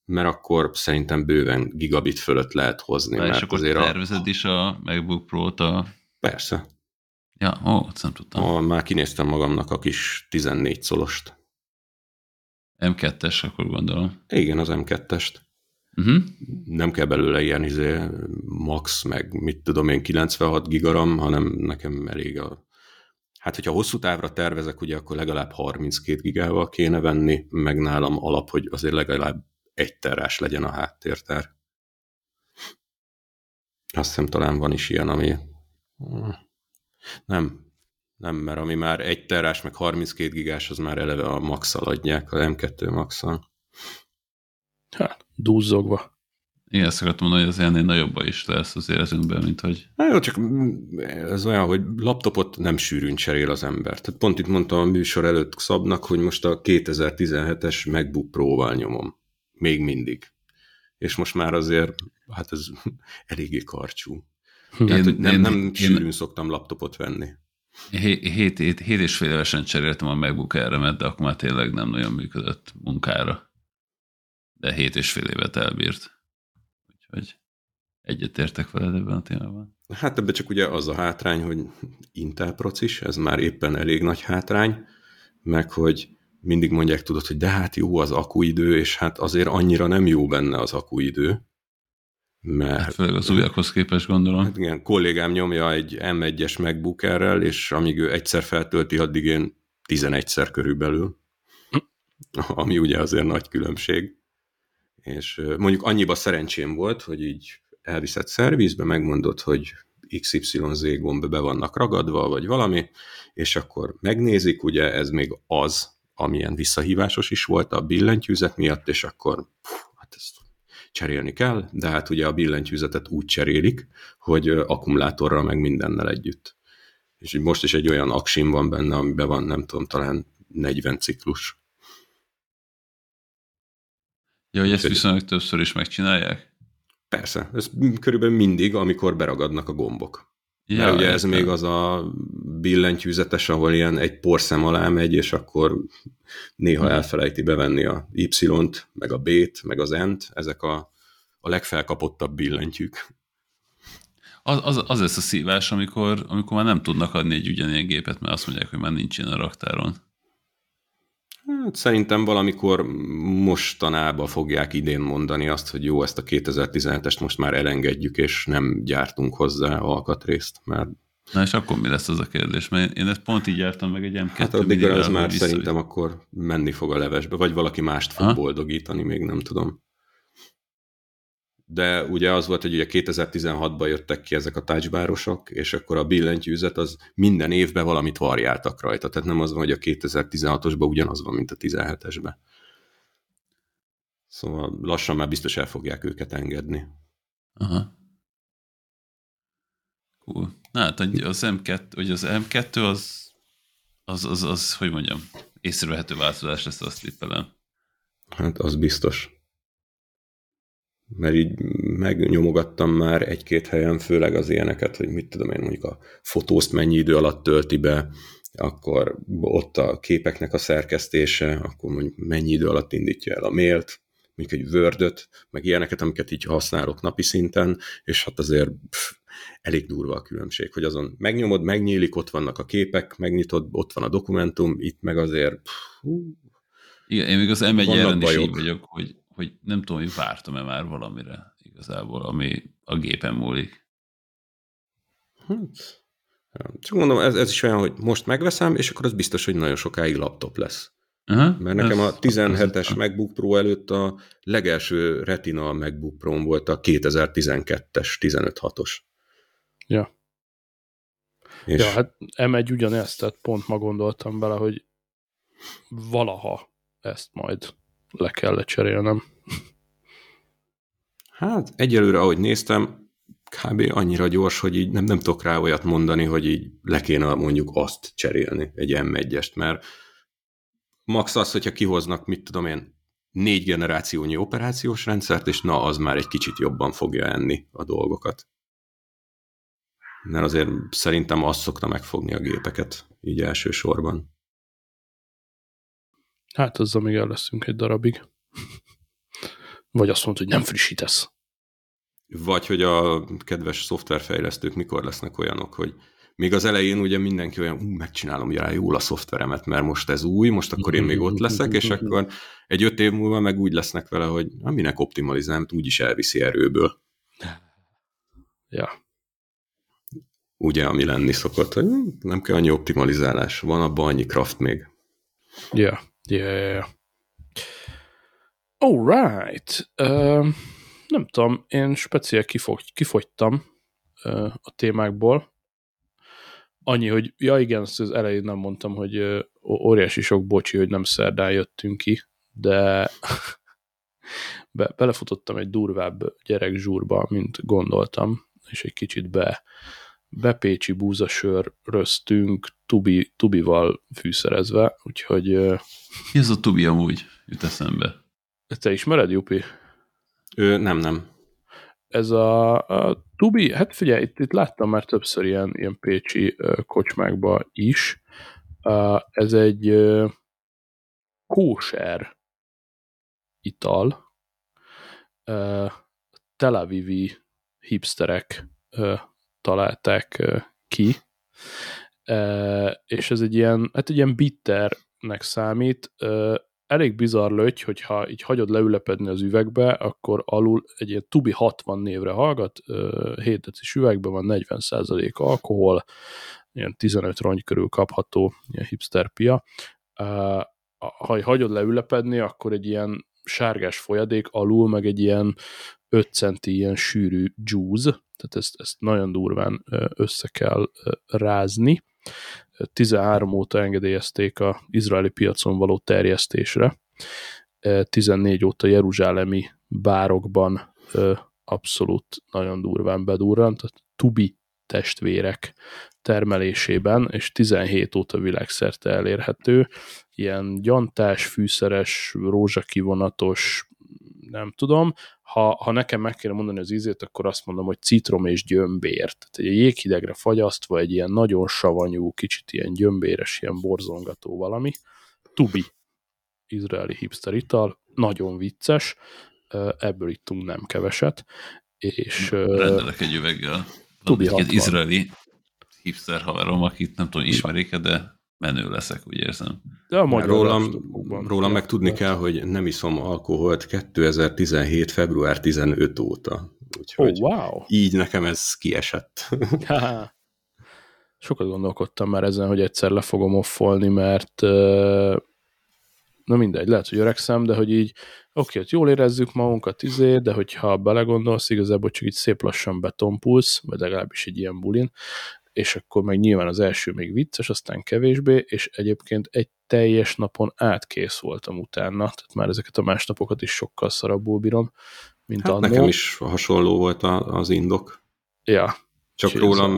mert akkor szerintem bőven gigabit fölött lehet hozni. De mert és akkor azért tervezed a... is a MacBook Pro-t a... Persze. Ja, ó, azt nem tudtam. A, már kinéztem magamnak a kis 14 szolost. M2-es, akkor gondolom. Igen, az M2-est. Uh-huh. Nem kell belőle ilyen izé, max, meg mit tudom én, 96 gigaram, hanem nekem elég a... Hát, hogyha hosszú távra tervezek, ugye akkor legalább 32 gigával kéne venni, meg nálam alap, hogy azért legalább egy terás legyen a háttértár. Azt hiszem talán van is ilyen, ami... Nem, nem, mert ami már egy terás, meg 32 gigás, az már eleve a max adják, a M2 max -al. Hát, dúzzogva. Igen, ezt akartam mondani, hogy az ennél nagyobb is lesz az életünkben, mint hogy... Hát jó, csak ez olyan, hogy laptopot nem sűrűn cserél az ember. Tehát pont itt mondtam a műsor előtt Szabnak, hogy most a 2017-es MacBook Pro-val nyomom. Még mindig. És most már azért, hát ez eléggé karcsú. Tehát, én, nem, én, nem én, sűrűn én, szoktam laptopot venni. Hét, hét, hét, és fél évesen cseréltem a MacBook Air-remet, de akkor már tényleg nem nagyon működött munkára de hét és fél évet elbírt. Úgyhogy egyetértek veled ebben a témában. Hát ebben csak ugye az a hátrány, hogy Intel procis, ez már éppen elég nagy hátrány, meg hogy mindig mondják, tudod, hogy de hát jó az akuidő, és hát azért annyira nem jó benne az akuidő. Mert, hát főleg az újakhoz képest gondolom. Hát igen, kollégám nyomja egy M1-es MacBook és amíg ő egyszer feltölti, addig én 11-szer körülbelül. Ami ugye azért nagy különbség és mondjuk annyiba szerencsém volt, hogy így elviszed szervizbe, megmondod, hogy XYZ gomb be vannak ragadva, vagy valami, és akkor megnézik, ugye ez még az, amilyen visszahívásos is volt a billentyűzet miatt, és akkor pff, cserélni kell, de hát ugye a billentyűzetet úgy cserélik, hogy akkumulátorral meg mindennel együtt. És most is egy olyan aksim van benne, amiben van, nem tudom, talán 40 ciklus. Ja, hogy ezt viszonylag többször is megcsinálják? Persze, ez körülbelül mindig, amikor beragadnak a gombok. Ja, Mert ugye ez még az a billentyűzetes, ahol ilyen egy porszem alá megy, és akkor néha hmm. elfelejti bevenni a Y-t, meg a B-t, meg az N-t, ezek a, a legfelkapottabb billentyűk. Az, az, az lesz a szívás, amikor, amikor már nem tudnak adni egy ugyanilyen gépet, mert azt mondják, hogy már nincs ilyen a raktáron. Hát szerintem valamikor mostanában fogják idén mondani azt, hogy jó, ezt a 2017-est most már elengedjük, és nem gyártunk hozzá alkatrészt, mert Na és akkor mi lesz az a kérdés? Mert én ezt pont így jártam meg egy M2 Hát addig az már vissza, szerintem akkor menni fog a levesbe, vagy valaki mást fog ha? boldogítani, még nem tudom de ugye az volt, hogy ugye 2016-ban jöttek ki ezek a touchbárosok, és akkor a billentyűzet az minden évben valamit variáltak rajta. Tehát nem az van, hogy a 2016-osban ugyanaz van, mint a 17-esben. Szóval lassan már biztos el fogják őket engedni. Aha. Cool. Na hát az M2, vagy az M2 az, az, az, az, hogy mondjam, észrevehető változás lesz, azt tippelem. Hát az biztos mert így megnyomogattam már egy-két helyen, főleg az ilyeneket, hogy mit tudom én, mondjuk a fotózt mennyi idő alatt tölti be, akkor ott a képeknek a szerkesztése, akkor mondjuk mennyi idő alatt indítja el a mailt, mondjuk egy word meg ilyeneket, amiket így használok napi szinten, és hát azért pff, elég durva a különbség, hogy azon megnyomod, megnyílik, ott vannak a képek, megnyitod, ott van a dokumentum, itt meg azért pff, hú, Igen, én még az M1 is így vagyok, hogy hogy nem tudom, hogy vártam-e már valamire igazából, ami a gépen múlik. Hát, csak mondom, ez, ez is olyan, hogy most megveszem, és akkor az biztos, hogy nagyon sokáig laptop lesz. Aha, Mert nekem a 17-es MacBook Pro előtt a legelső Retina MacBook Pro volt a 2012-es 15.6-os. Ja. És... Ja, hát M1 ugyanezt, tehát pont ma gondoltam bele, hogy valaha ezt majd le kell cserélnem. Hát egyelőre, ahogy néztem, kb. annyira gyors, hogy így nem, nem tudok rá olyat mondani, hogy így le kéne mondjuk azt cserélni, egy M1-est, mert max az, hogyha kihoznak, mit tudom én, négy generációnyi operációs rendszert, és na, az már egy kicsit jobban fogja enni a dolgokat. Mert azért szerintem azt szokta megfogni a gépeket, így elsősorban. Hát azzal még el leszünk egy darabig. Vagy azt mondod, hogy nem frissítesz. Vagy hogy a kedves szoftverfejlesztők mikor lesznek olyanok, hogy még az elején ugye mindenki olyan, ú, megcsinálom rá jól a szoftveremet, mert most ez új, most akkor én még ott leszek, és akkor egy öt év múlva meg úgy lesznek vele, hogy na, minek optimalizálom, úgyis elviszi erőből. Ja. Ugye, ami lenni szokott, hogy nem kell annyi optimalizálás, van abban annyi kraft még. Ja. Yeah. Alright. Uh, nem tudom, én speciál kifog, kifogytam uh, a témákból. Annyi, hogy ja igen, azt az elején nem mondtam, hogy uh, óriási sok bocsi, hogy nem szerdán jöttünk ki, de be, belefutottam egy durvább gyerek zsúrba, mint gondoltam, és egy kicsit be bepécsi búzasör röztünk tubi, tubival fűszerezve, úgyhogy... Mi ez a tubi amúgy? Jut eszembe. Te ismered, Jupi? Ő, nem, nem. Ez a, a tubi, hát figyelj, itt, itt láttam már többször ilyen, ilyen pécsi kocsmákba is. Ez egy kóser ital. Tel Avivi hipsterek találták ki, és ez egy ilyen, hát egy ilyen bitternek számít, elég bizarr löty, hogyha így hagyod leülepedni az üvegbe, akkor alul egy ilyen Tubi 60 névre hallgat, 7 decis üvegben van 40% alkohol, ilyen 15 rongy körül kapható, ilyen hipster pia. Ha hagyod leülepedni, akkor egy ilyen sárgás folyadék alul, meg egy ilyen 5 centi ilyen sűrű juice, tehát ezt, ezt nagyon durván össze kell rázni, 13 óta engedélyezték a izraeli piacon való terjesztésre, 14 óta jeruzsálemi bárokban abszolút nagyon durván bedurrant, tehát tubi testvérek termelésében, és 17 óta világszerte elérhető, ilyen gyantás, fűszeres, rózsakivonatos, nem tudom, ha, ha nekem meg kéne mondani az ízét, akkor azt mondom, hogy citrom és gyömbér. Tehát egy jéghidegre fagyasztva egy ilyen nagyon savanyú, kicsit ilyen gyömbéres, ilyen borzongató valami. Tubi, izraeli hipster ital, nagyon vicces, ebből ittunk nem keveset, és... Rendelek egy üveggel. Tubi egy izraeli hipster haverom, akit nem tudom, ismerik de menő leszek, úgy érzem. De a magyar rólam, rólam meg tudni kell, hogy nem iszom alkoholt 2017. február 15 óta. Úgyhogy oh, wow. így nekem ez kiesett. Sokat gondolkodtam már ezen, hogy egyszer le fogom offolni, mert na mindegy, lehet, hogy öregszem, de hogy így oké, hogy jól érezzük magunkat, izé, de hogyha belegondolsz, igazából csak így szép lassan betompulsz, vagy legalábbis egy ilyen bulin, és akkor meg nyilván az első még vicces, aztán kevésbé, és egyébként egy teljes napon átkész voltam utána, tehát már ezeket a másnapokat is sokkal szarabbul bírom, mint hát annó. Nekem is hasonló volt az indok. Ja. Csak rólam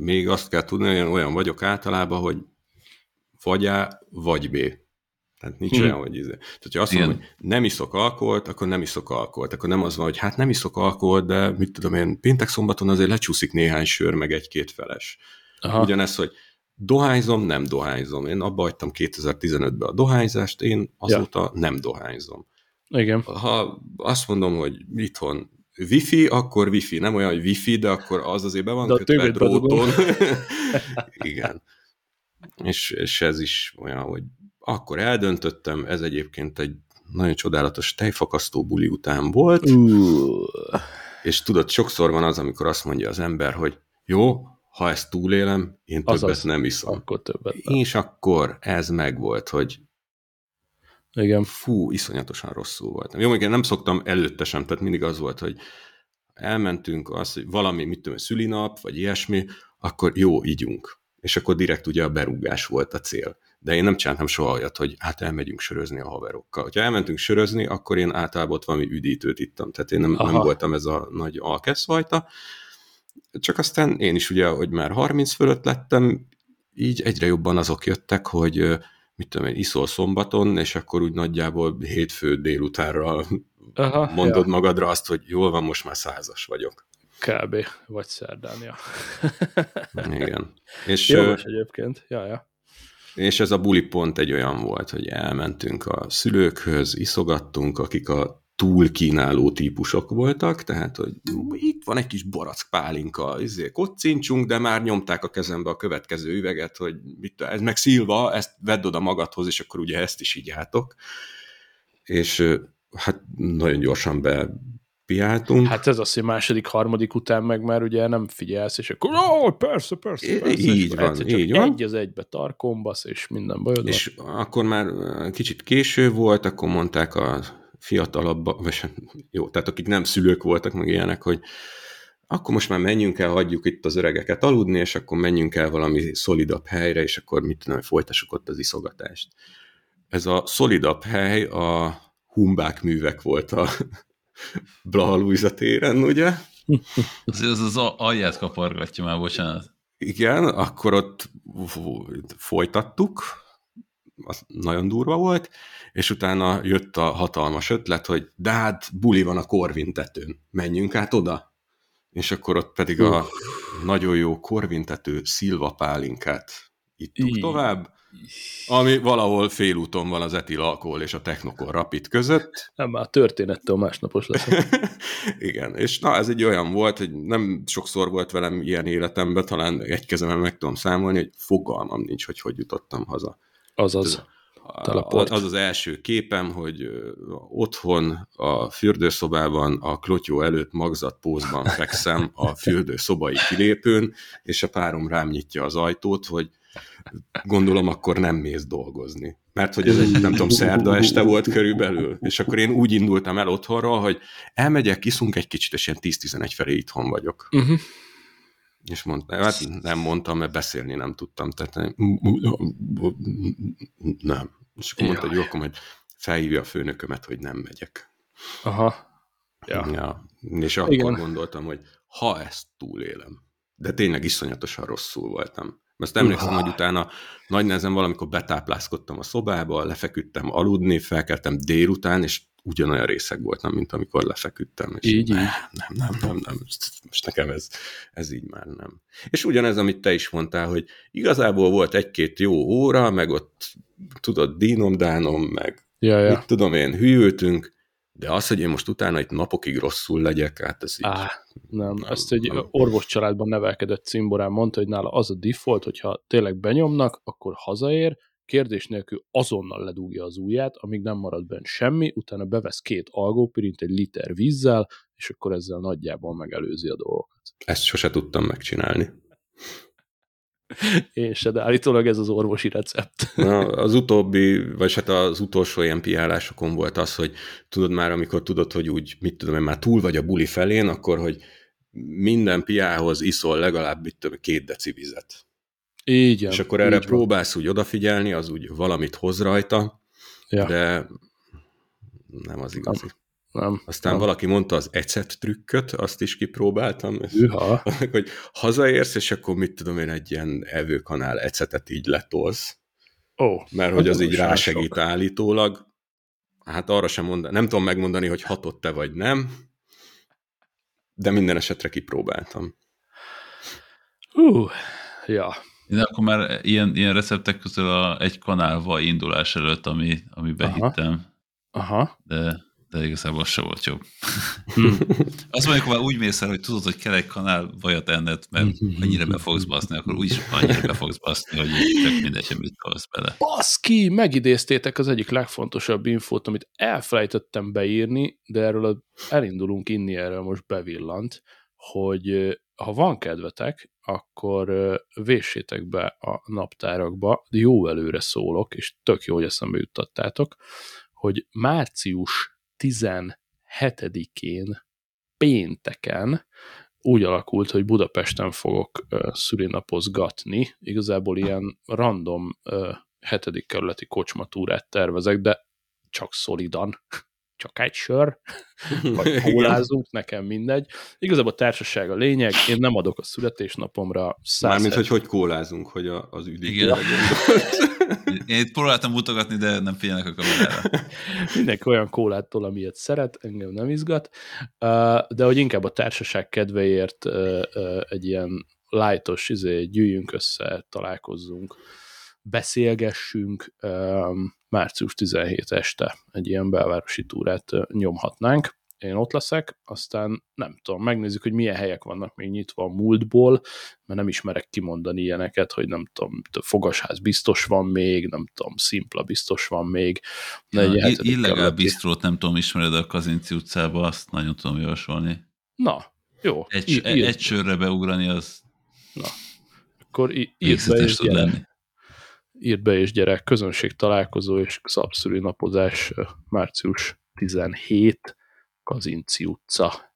még azt kell tudni, hogy olyan vagyok általában, hogy vagy A, vagy B. Tehát nincs hmm. olyan, hogy izé. Tehát, hogyha azt mondom, hogy nem iszok alkoholt, akkor nem iszok alkoholt. Akkor nem az van, hogy hát nem iszok alkoholt, de mit tudom én, péntek szombaton azért lecsúszik néhány sör, meg egy-két feles. Aha. Ugyanez, hogy dohányzom, nem dohányzom. Én abba hagytam 2015-ben a dohányzást, én azóta ja. nem dohányzom. Igen. Ha azt mondom, hogy itthon wifi, akkor wifi. Nem olyan, hogy wifi, de akkor az azért be van de kötve dróton. Igen. És, és ez is olyan, hogy akkor eldöntöttem, ez egyébként egy nagyon csodálatos tejfakasztó buli után volt, uh. és tudod, sokszor van az, amikor azt mondja az ember, hogy jó, ha ezt túlélem, én többet Azaz, nem iszom. Akkor többet nem. És akkor ez megvolt, hogy igen. Fú, iszonyatosan rosszul voltam. Jó, még nem szoktam előtte sem, tehát mindig az volt, hogy elmentünk, az, hogy valami, mit tudom, szülinap, vagy ilyesmi, akkor jó, ígyunk. És akkor direkt ugye a berúgás volt a cél de én nem csináltam soha olyat, hogy hát elmegyünk sörözni a haverokkal. Ha elmentünk sörözni, akkor én általában ott valami üdítőt ittam, tehát én nem, nem voltam ez a nagy alkeszfajta, csak aztán én is ugye, hogy már 30 fölött lettem, így egyre jobban azok jöttek, hogy mit tudom én, iszol szombaton, és akkor úgy nagyjából hétfő délutánra Aha, mondod ja. magadra azt, hogy jól van, most már százas vagyok. Kb. Vagy szerdán, ja. Igen. És, Jó, egyébként, ja, ja. És ez a buli pont egy olyan volt, hogy elmentünk a szülőkhöz, iszogattunk, akik a túl kínáló típusok voltak, tehát, hogy itt van egy kis barack pálinka, ezért kocincsunk, de már nyomták a kezembe a következő üveget, hogy mit, ez meg szilva, ezt vedd oda magadhoz, és akkor ugye ezt is így átok. És hát nagyon gyorsan be piáltunk. Hát ez az, hogy második, harmadik után meg már ugye nem figyelsz, és akkor ó, persze, persze, persze. Így van, így van. Egy az egybe tarkombasz, és minden bajod És van. akkor már kicsit késő volt, akkor mondták a fiatalabb, vagy hát, jó, tehát akik nem szülők voltak, meg ilyenek, hogy akkor most már menjünk el, hagyjuk itt az öregeket aludni, és akkor menjünk el valami szolidabb helyre, és akkor mit tudom, folytassuk ott az iszogatást. Ez a szolidabb hely a humbák művek volt a Blaha Luisa téren, ugye? Az az, az alját kapargatja már, bocsánat. Igen, akkor ott folytattuk, az nagyon durva volt, és utána jött a hatalmas ötlet, hogy de hát buli van a korvintetőn, menjünk át oda. És akkor ott pedig a nagyon jó korvintető szilva pálinkát ittuk tovább, ami valahol félúton van az etil alkohol és a technokor rapid között. Nem, már történettől másnapos lesz. Igen, és na, ez egy olyan volt, hogy nem sokszor volt velem ilyen életemben, talán egy kezemen meg tudom számolni, hogy fogalmam nincs, hogy hogy jutottam haza. Azaz. Teleport. Az az első képem, hogy otthon a fürdőszobában a klotyó előtt magzat pózban fekszem a fürdőszobai kilépőn, és a párom rám nyitja az ajtót, hogy gondolom akkor nem mész dolgozni. Mert hogy ez egy, nem tudom, szerda este volt körülbelül, és akkor én úgy indultam el otthonról, hogy elmegyek, kiszunk egy kicsit, és ilyen 10-11 felé itthon vagyok. Uh-huh. És mondta, hát nem mondtam, mert beszélni nem tudtam, tehát nem. És akkor mondta, hogy jó, akkor majd felhívja a főnökömet, hogy nem megyek. Aha. Ja. ja. És akkor Igen. gondoltam, hogy ha ezt túlélem, de tényleg iszonyatosan rosszul voltam. Mert emlékszem, hogy utána nagy nehezen valamikor betáplázkodtam a szobába, lefeküdtem aludni, felkeltem délután, és ugyanolyan részeg voltam, mint amikor lefeküdtem. És így, nem, nem, nem, nem, nem, most nekem ez, ez így már nem. És ugyanez, amit te is mondtál, hogy igazából volt egy-két jó óra, meg ott tudod, dínom-dánom, meg ja, ja. mit tudom én, hűltünk, de az, hogy én most utána itt napokig rosszul legyek, hát ez így... Á, nem, nem, ezt egy nem. orvos családban nevelkedett cimborán mondta, hogy nála az a default, hogyha tényleg benyomnak, akkor hazaér, kérdés nélkül azonnal ledugja az ujját, amíg nem marad benne semmi, utána bevesz két algópirint egy liter vízzel, és akkor ezzel nagyjából megelőzi a dolgokat. Ezt sose tudtam megcsinálni. Én se, de állítólag ez az orvosi recept. Na, az utóbbi, vagy hát az utolsó ilyen piálásokon volt az, hogy tudod már, amikor tudod, hogy úgy, mit tudom én, már túl vagy a buli felén, akkor, hogy minden piához iszol legalább, mit tudom, két deci vizet. Így És akkor erre így próbálsz úgy odafigyelni, az úgy valamit hoz rajta, ja. de nem az igazi. Nem, Aztán nem. valaki mondta az ecet trükköt, azt is kipróbáltam. Üha. hogy hazaérsz, és akkor mit tudom én, egy ilyen evőkanál ecetet így letolsz. Ó, oh, mert hogy az így rásegít sok. állítólag. Hát arra sem mondani, nem tudom megmondani, hogy hatott-e vagy nem, de minden esetre kipróbáltam. Hú, ja. Én akkor már ilyen, ilyen receptek közül a, egy kanál vaj indulás előtt, ami, ami behittem. Aha. Aha. De de igazából se volt jobb. Hmm. Azt mondjuk, hogy úgy mész el, hogy tudod, hogy kell egy kanál vajat enned, mert annyira be fogsz baszni, akkor úgyis annyira be fogsz baszni, hogy csak mindegy, hogy mit bele. Baszki, megidéztétek az egyik legfontosabb infót, amit elfelejtettem beírni, de erről elindulunk inni, erről most bevillant, hogy ha van kedvetek, akkor véssétek be a naptárakba, jó előre szólok, és tök jó, hogy eszembe juttattátok, hogy március 17-én pénteken úgy alakult, hogy Budapesten fogok szülinapozgatni. Igazából ilyen random hetedik kerületi kocsmatúrát tervezek, de csak szolidan csak egy sör, vagy kólázunk, nekem mindegy. Igazából a társaság a lényeg, én nem adok a születésnapomra Mármint, hogy hogy kólázunk, hogy a, az üdítő. Én itt próbáltam mutogatni, de nem figyelnek a kamerára. Mindenki olyan kólától, amilyet szeret, engem nem izgat, de hogy inkább a társaság kedvéért egy ilyen lightos, izé, gyűjjünk össze, találkozzunk, beszélgessünk, március 17 este egy ilyen belvárosi túrát nyomhatnánk. Én ott leszek, aztán nem tudom, megnézzük, hogy milyen helyek vannak még nyitva a múltból, mert nem ismerek kimondani ilyeneket, hogy nem tudom, fogasház biztos van még, nem tudom, szimpla biztos van még. Ja, illegál biztrót nem tudom, ismered a Kazinci utcába, azt nagyon tudom javasolni. Na, jó. Egy, í- egy sörre beugrani, az Na, akkor í- írd be, és lenni írt be és gyerek, közönség találkozó és szabszüli napozás március 17 Kazinci utca.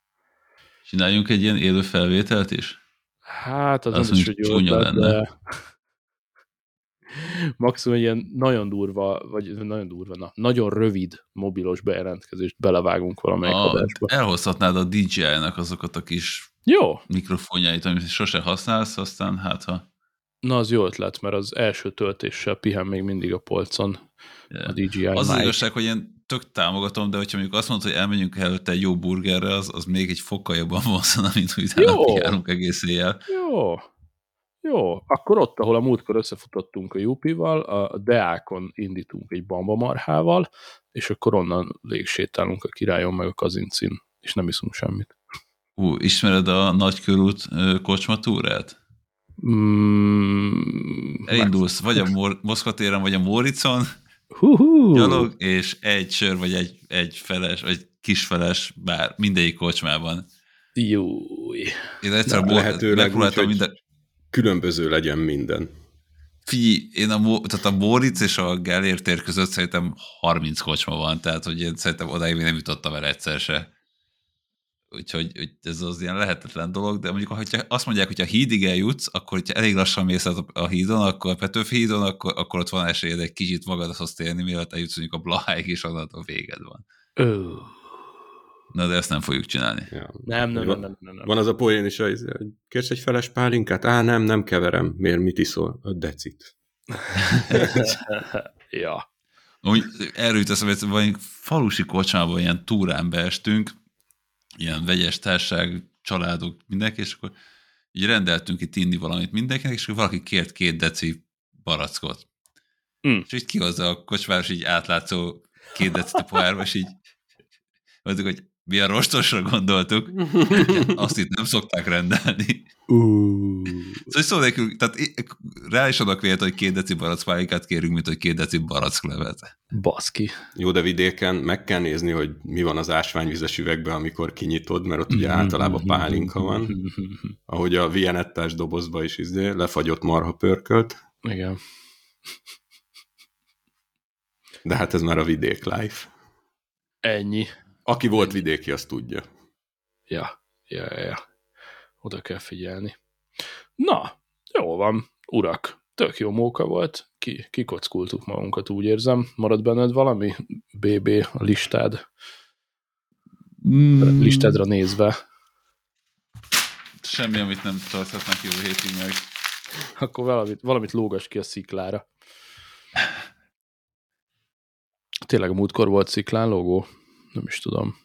Csináljunk egy ilyen élő felvételt is? Hát az, az is, hogy jó lenne. De... Maximum egy ilyen nagyon durva, vagy nagyon durva, na, nagyon rövid mobilos bejelentkezést belevágunk valamelyik a, adásba. Elhozhatnád a DJI-nak azokat a kis jó. mikrofonjait, amit sose használsz, aztán hát ha Na, az jó ötlet, mert az első töltéssel pihen még mindig a polcon yeah. a DJI Az az igazság, hogy én tök támogatom, de hogyha mondjuk azt mondod, hogy elmenjünk előtte egy jó burgerre, az, az még egy fokkal jobban vonzana, mint hogy járunk egész éjjel. Jó, jó, akkor ott, ahol a múltkor összefutottunk a Jupival, a Deákon indítunk egy bambamarhával, és akkor onnan légsétálunk a királyon meg a kazincin, és nem iszunk semmit. Ú, ismered a nagykörút kocsmatúrát? Mm, Elindulsz vagy a Mor- Moszkva téren, vagy a Móricon, gyalog, és egy sör, vagy egy, egy feles, vagy kisfeles, bár mindegyik kocsmában. Júj. Én egyszer Na, lehetőleg úgy, hogy minden... különböző legyen minden. Figyelj, én a, tehát a Móricz és a Gellért tér között szerintem 30 kocsma van, tehát hogy én szerintem odáig még nem jutottam el egyszer se. Úgyhogy hogy ez az ilyen lehetetlen dolog, de mondjuk, hogyha azt mondják, hogy ha hídig eljutsz, akkor hogyha elég lassan mész a, a hídon, akkor a Petőfi hídon, akkor, akkor ott van esélyed egy kicsit magadhoz térni, mielőtt eljutsz mondjuk a Blaháig, és a véged van. Ö. Na, de ezt nem fogjuk csinálni. Ja. Nem, nem, nem, nem, nem, nem. Van az a poén is, hogy kérsz egy feles pálinkát? Á, nem, nem keverem. Miért, mit iszol? A decit. ja. Úgy, erről jut eszembe, hogy valami falusi kocsmában ilyen túrán beestünk, ilyen vegyes társaság, családok, mindenki, és akkor így rendeltünk itt inni valamit mindenkinek, és akkor valaki kért két deci barackot. Mm. És így kihozza a kocsmáros így átlátszó két deci a pohárba, és így mondtuk, hogy mi a rostosra gondoltuk, azt itt nem szokták rendelni. Uh. Szóval szó nélkül, tehát rá is adok vélet, hogy két deci barackpálinkát kérünk, mint hogy két deci baracklevet. Baszki. Jó, de vidéken meg kell nézni, hogy mi van az ásványvizes üvegben, amikor kinyitod, mert ott ugye általában pálinka van, ahogy a vienettás dobozba is izé, lefagyott marha pörkölt. Igen. De hát ez már a vidék life. Ennyi. Aki volt vidéki, azt tudja. Ja, ja, ja. Oda kell figyelni. Na, jó van, urak. Tök jó móka volt. Ki, kikockultuk magunkat, úgy érzem. Marad benned valami? BB, a listád? Mm. Listádra nézve. Semmi, amit nem tarthatnak jövő hétig meg. Akkor valamit, valamit lógas ki a sziklára. Tényleg a múltkor volt sziklán logó? Nem is tudom.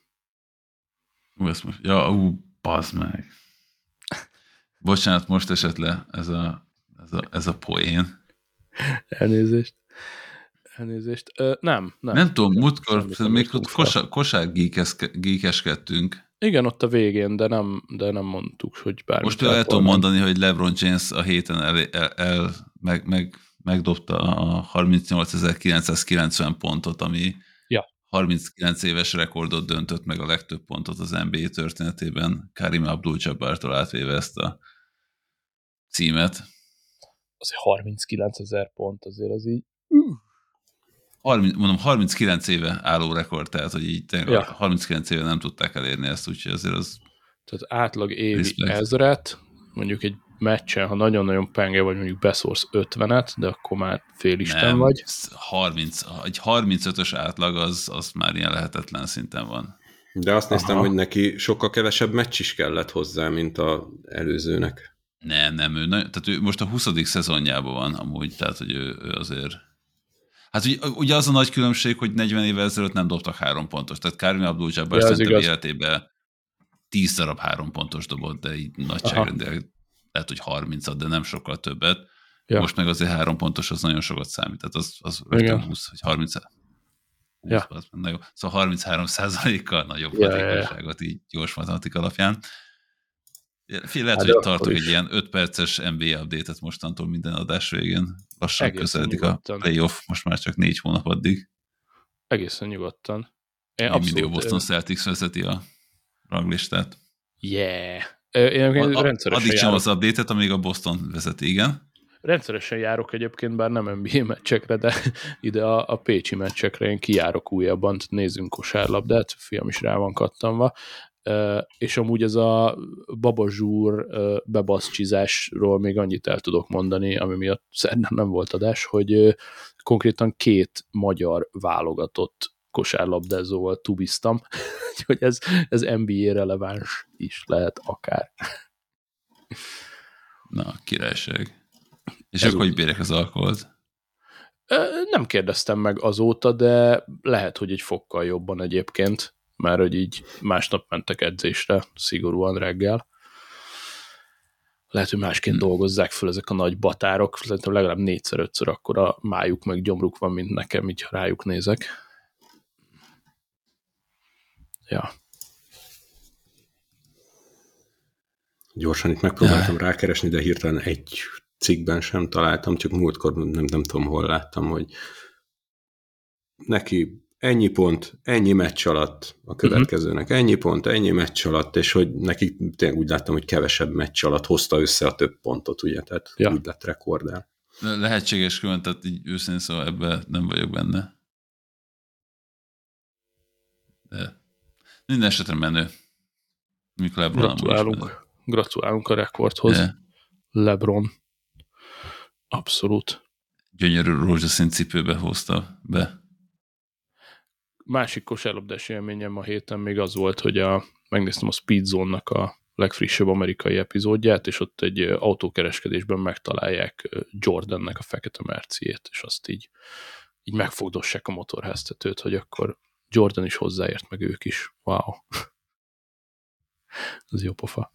Ú, ezt most, ja, ú, bazd meg. Bocsánat, most esett le ez a, ez a, ez a poén. Elnézést. Elnézést. Ö, nem, nem. Nem tudom, múltkor még ott kosár, kosár gíkeskedtünk. Igen, ott a végén, de nem, de nem mondtuk, hogy bármi. Most el tudom mondani, hogy LeBron James a héten el, el, el meg, meg, megdobta a 38.990 pontot, ami 39 éves rekordot döntött meg a legtöbb pontot az NBA történetében, Karim Abdul-Jabbartól átvéve ezt a címet. Azért 39 ezer pont, azért az így... 30, mondom, 39 éve álló rekord, tehát hogy így ja. 39 éve nem tudták elérni ezt, úgyhogy azért az... Tehát átlag évi respect. ezret, mondjuk egy meccsen, ha nagyon-nagyon penge vagy, mondjuk beszórsz 50-et, de akkor már félisten Nem, vagy. 30, egy 35-ös átlag az, az már ilyen lehetetlen szinten van. De azt néztem, Aha. hogy neki sokkal kevesebb meccs is kellett hozzá, mint a előzőnek. Nem, nem, ő, tehát ő most a 20. szezonjában van amúgy, tehát hogy ő, ő azért... Hát ugye, ugye az a nagy különbség, hogy 40 évvel ezelőtt nem dobtak három pontos, tehát Karim Abdul-Jabbar ja, szerintem életében tíz darab három pontos dobott, de így nagyságrendileg lehet, hogy 30 de nem sokkal többet. Ja. Most meg azért három pontos, az nagyon sokat számít. Tehát az, az 20, vagy 30 20, ja. na jó. Szóval 33 kal nagyobb ja, hatékonyságot ja, ja. így gyors matematika alapján. Fél lehet, hát hogy tartok egy ilyen 5 perces NBA update-et mostantól minden adás végén. Lassan Egészen közeledik nyugodtan. a playoff, most már csak négy hónap addig. Egészen nyugodtan. Én abszolút, millió Boston Celtics vezeti a ranglistát. Yeah! Én a, rendszeresen addig az update-et, amíg a Boston vezeti, igen. Rendszeresen járok egyébként, bár nem NBA meccsekre, de ide a, a Pécsi meccsekre én kijárok újabban, nézzünk kosárlabdát, fiam is rá van kattanva, és amúgy ez a babazsúr bebaszcsizásról még annyit el tudok mondani, ami miatt szerintem nem volt adás, hogy konkrétan két magyar válogatott kosárlabdázóval tubiztam, hogy ez, ez NBA releváns is lehet akár. Na, királyság. És ez akkor hogy bérek az alkoholt? Nem kérdeztem meg azóta, de lehet, hogy egy fokkal jobban egyébként, már hogy így másnap mentek edzésre, szigorúan reggel. Lehet, hogy másként hmm. dolgozzák föl ezek a nagy batárok, legalább négyszer-ötször akkor a májuk meg gyomruk van, mint nekem, így ha rájuk nézek. Ja. Gyorsan itt megpróbáltam rákeresni, de hirtelen egy cikkben sem találtam, csak múltkor nem, nem tudom, hol láttam, hogy neki ennyi pont, ennyi meccs alatt a következőnek, ennyi pont, ennyi meccs alatt, és hogy neki tényleg úgy láttam, hogy kevesebb meccs alatt hozta össze a több pontot, ugye, tehát ja. úgy lett rekordál. Lehetséges külön, tehát így őszintén szóval ebben nem vagyok benne. De minden esetre menő. Mikor Lebron Gratulálunk. Gratulálunk a rekordhoz. Yeah. Lebron. Abszolút. Gyönyörű rózsaszín cipőbe hozta be. Másik kosárlabdás élményem a héten még az volt, hogy a, megnéztem a Speed Zone-nak a legfrissebb amerikai epizódját, és ott egy autókereskedésben megtalálják Jordannek a fekete merciét, és azt így, így megfogdossák a motorháztetőt, hogy akkor Jordan is hozzáért, meg ők is. Wow. Ez jó pofa.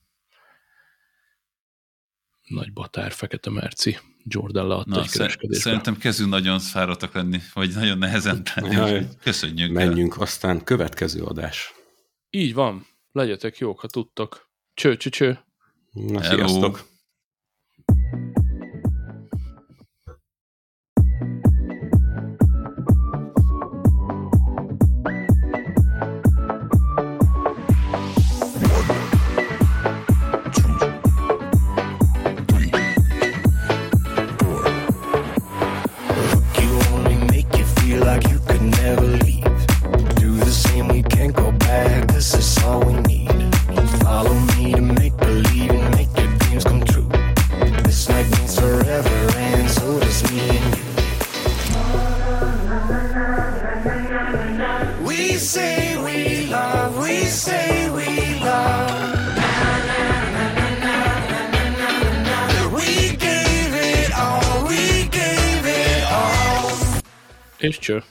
Nagy batár, fekete merci. Jordan leadta Na, egy kereskedésbe. Szerintem kezdünk nagyon fáradtak lenni, vagy nagyon nehezen tenni. Ja, köszönjük. Menjünk el. aztán következő adás. Így van. Legyetek jók, ha tudtok. Cső, cső, cső. Na, sziasztok. És cső.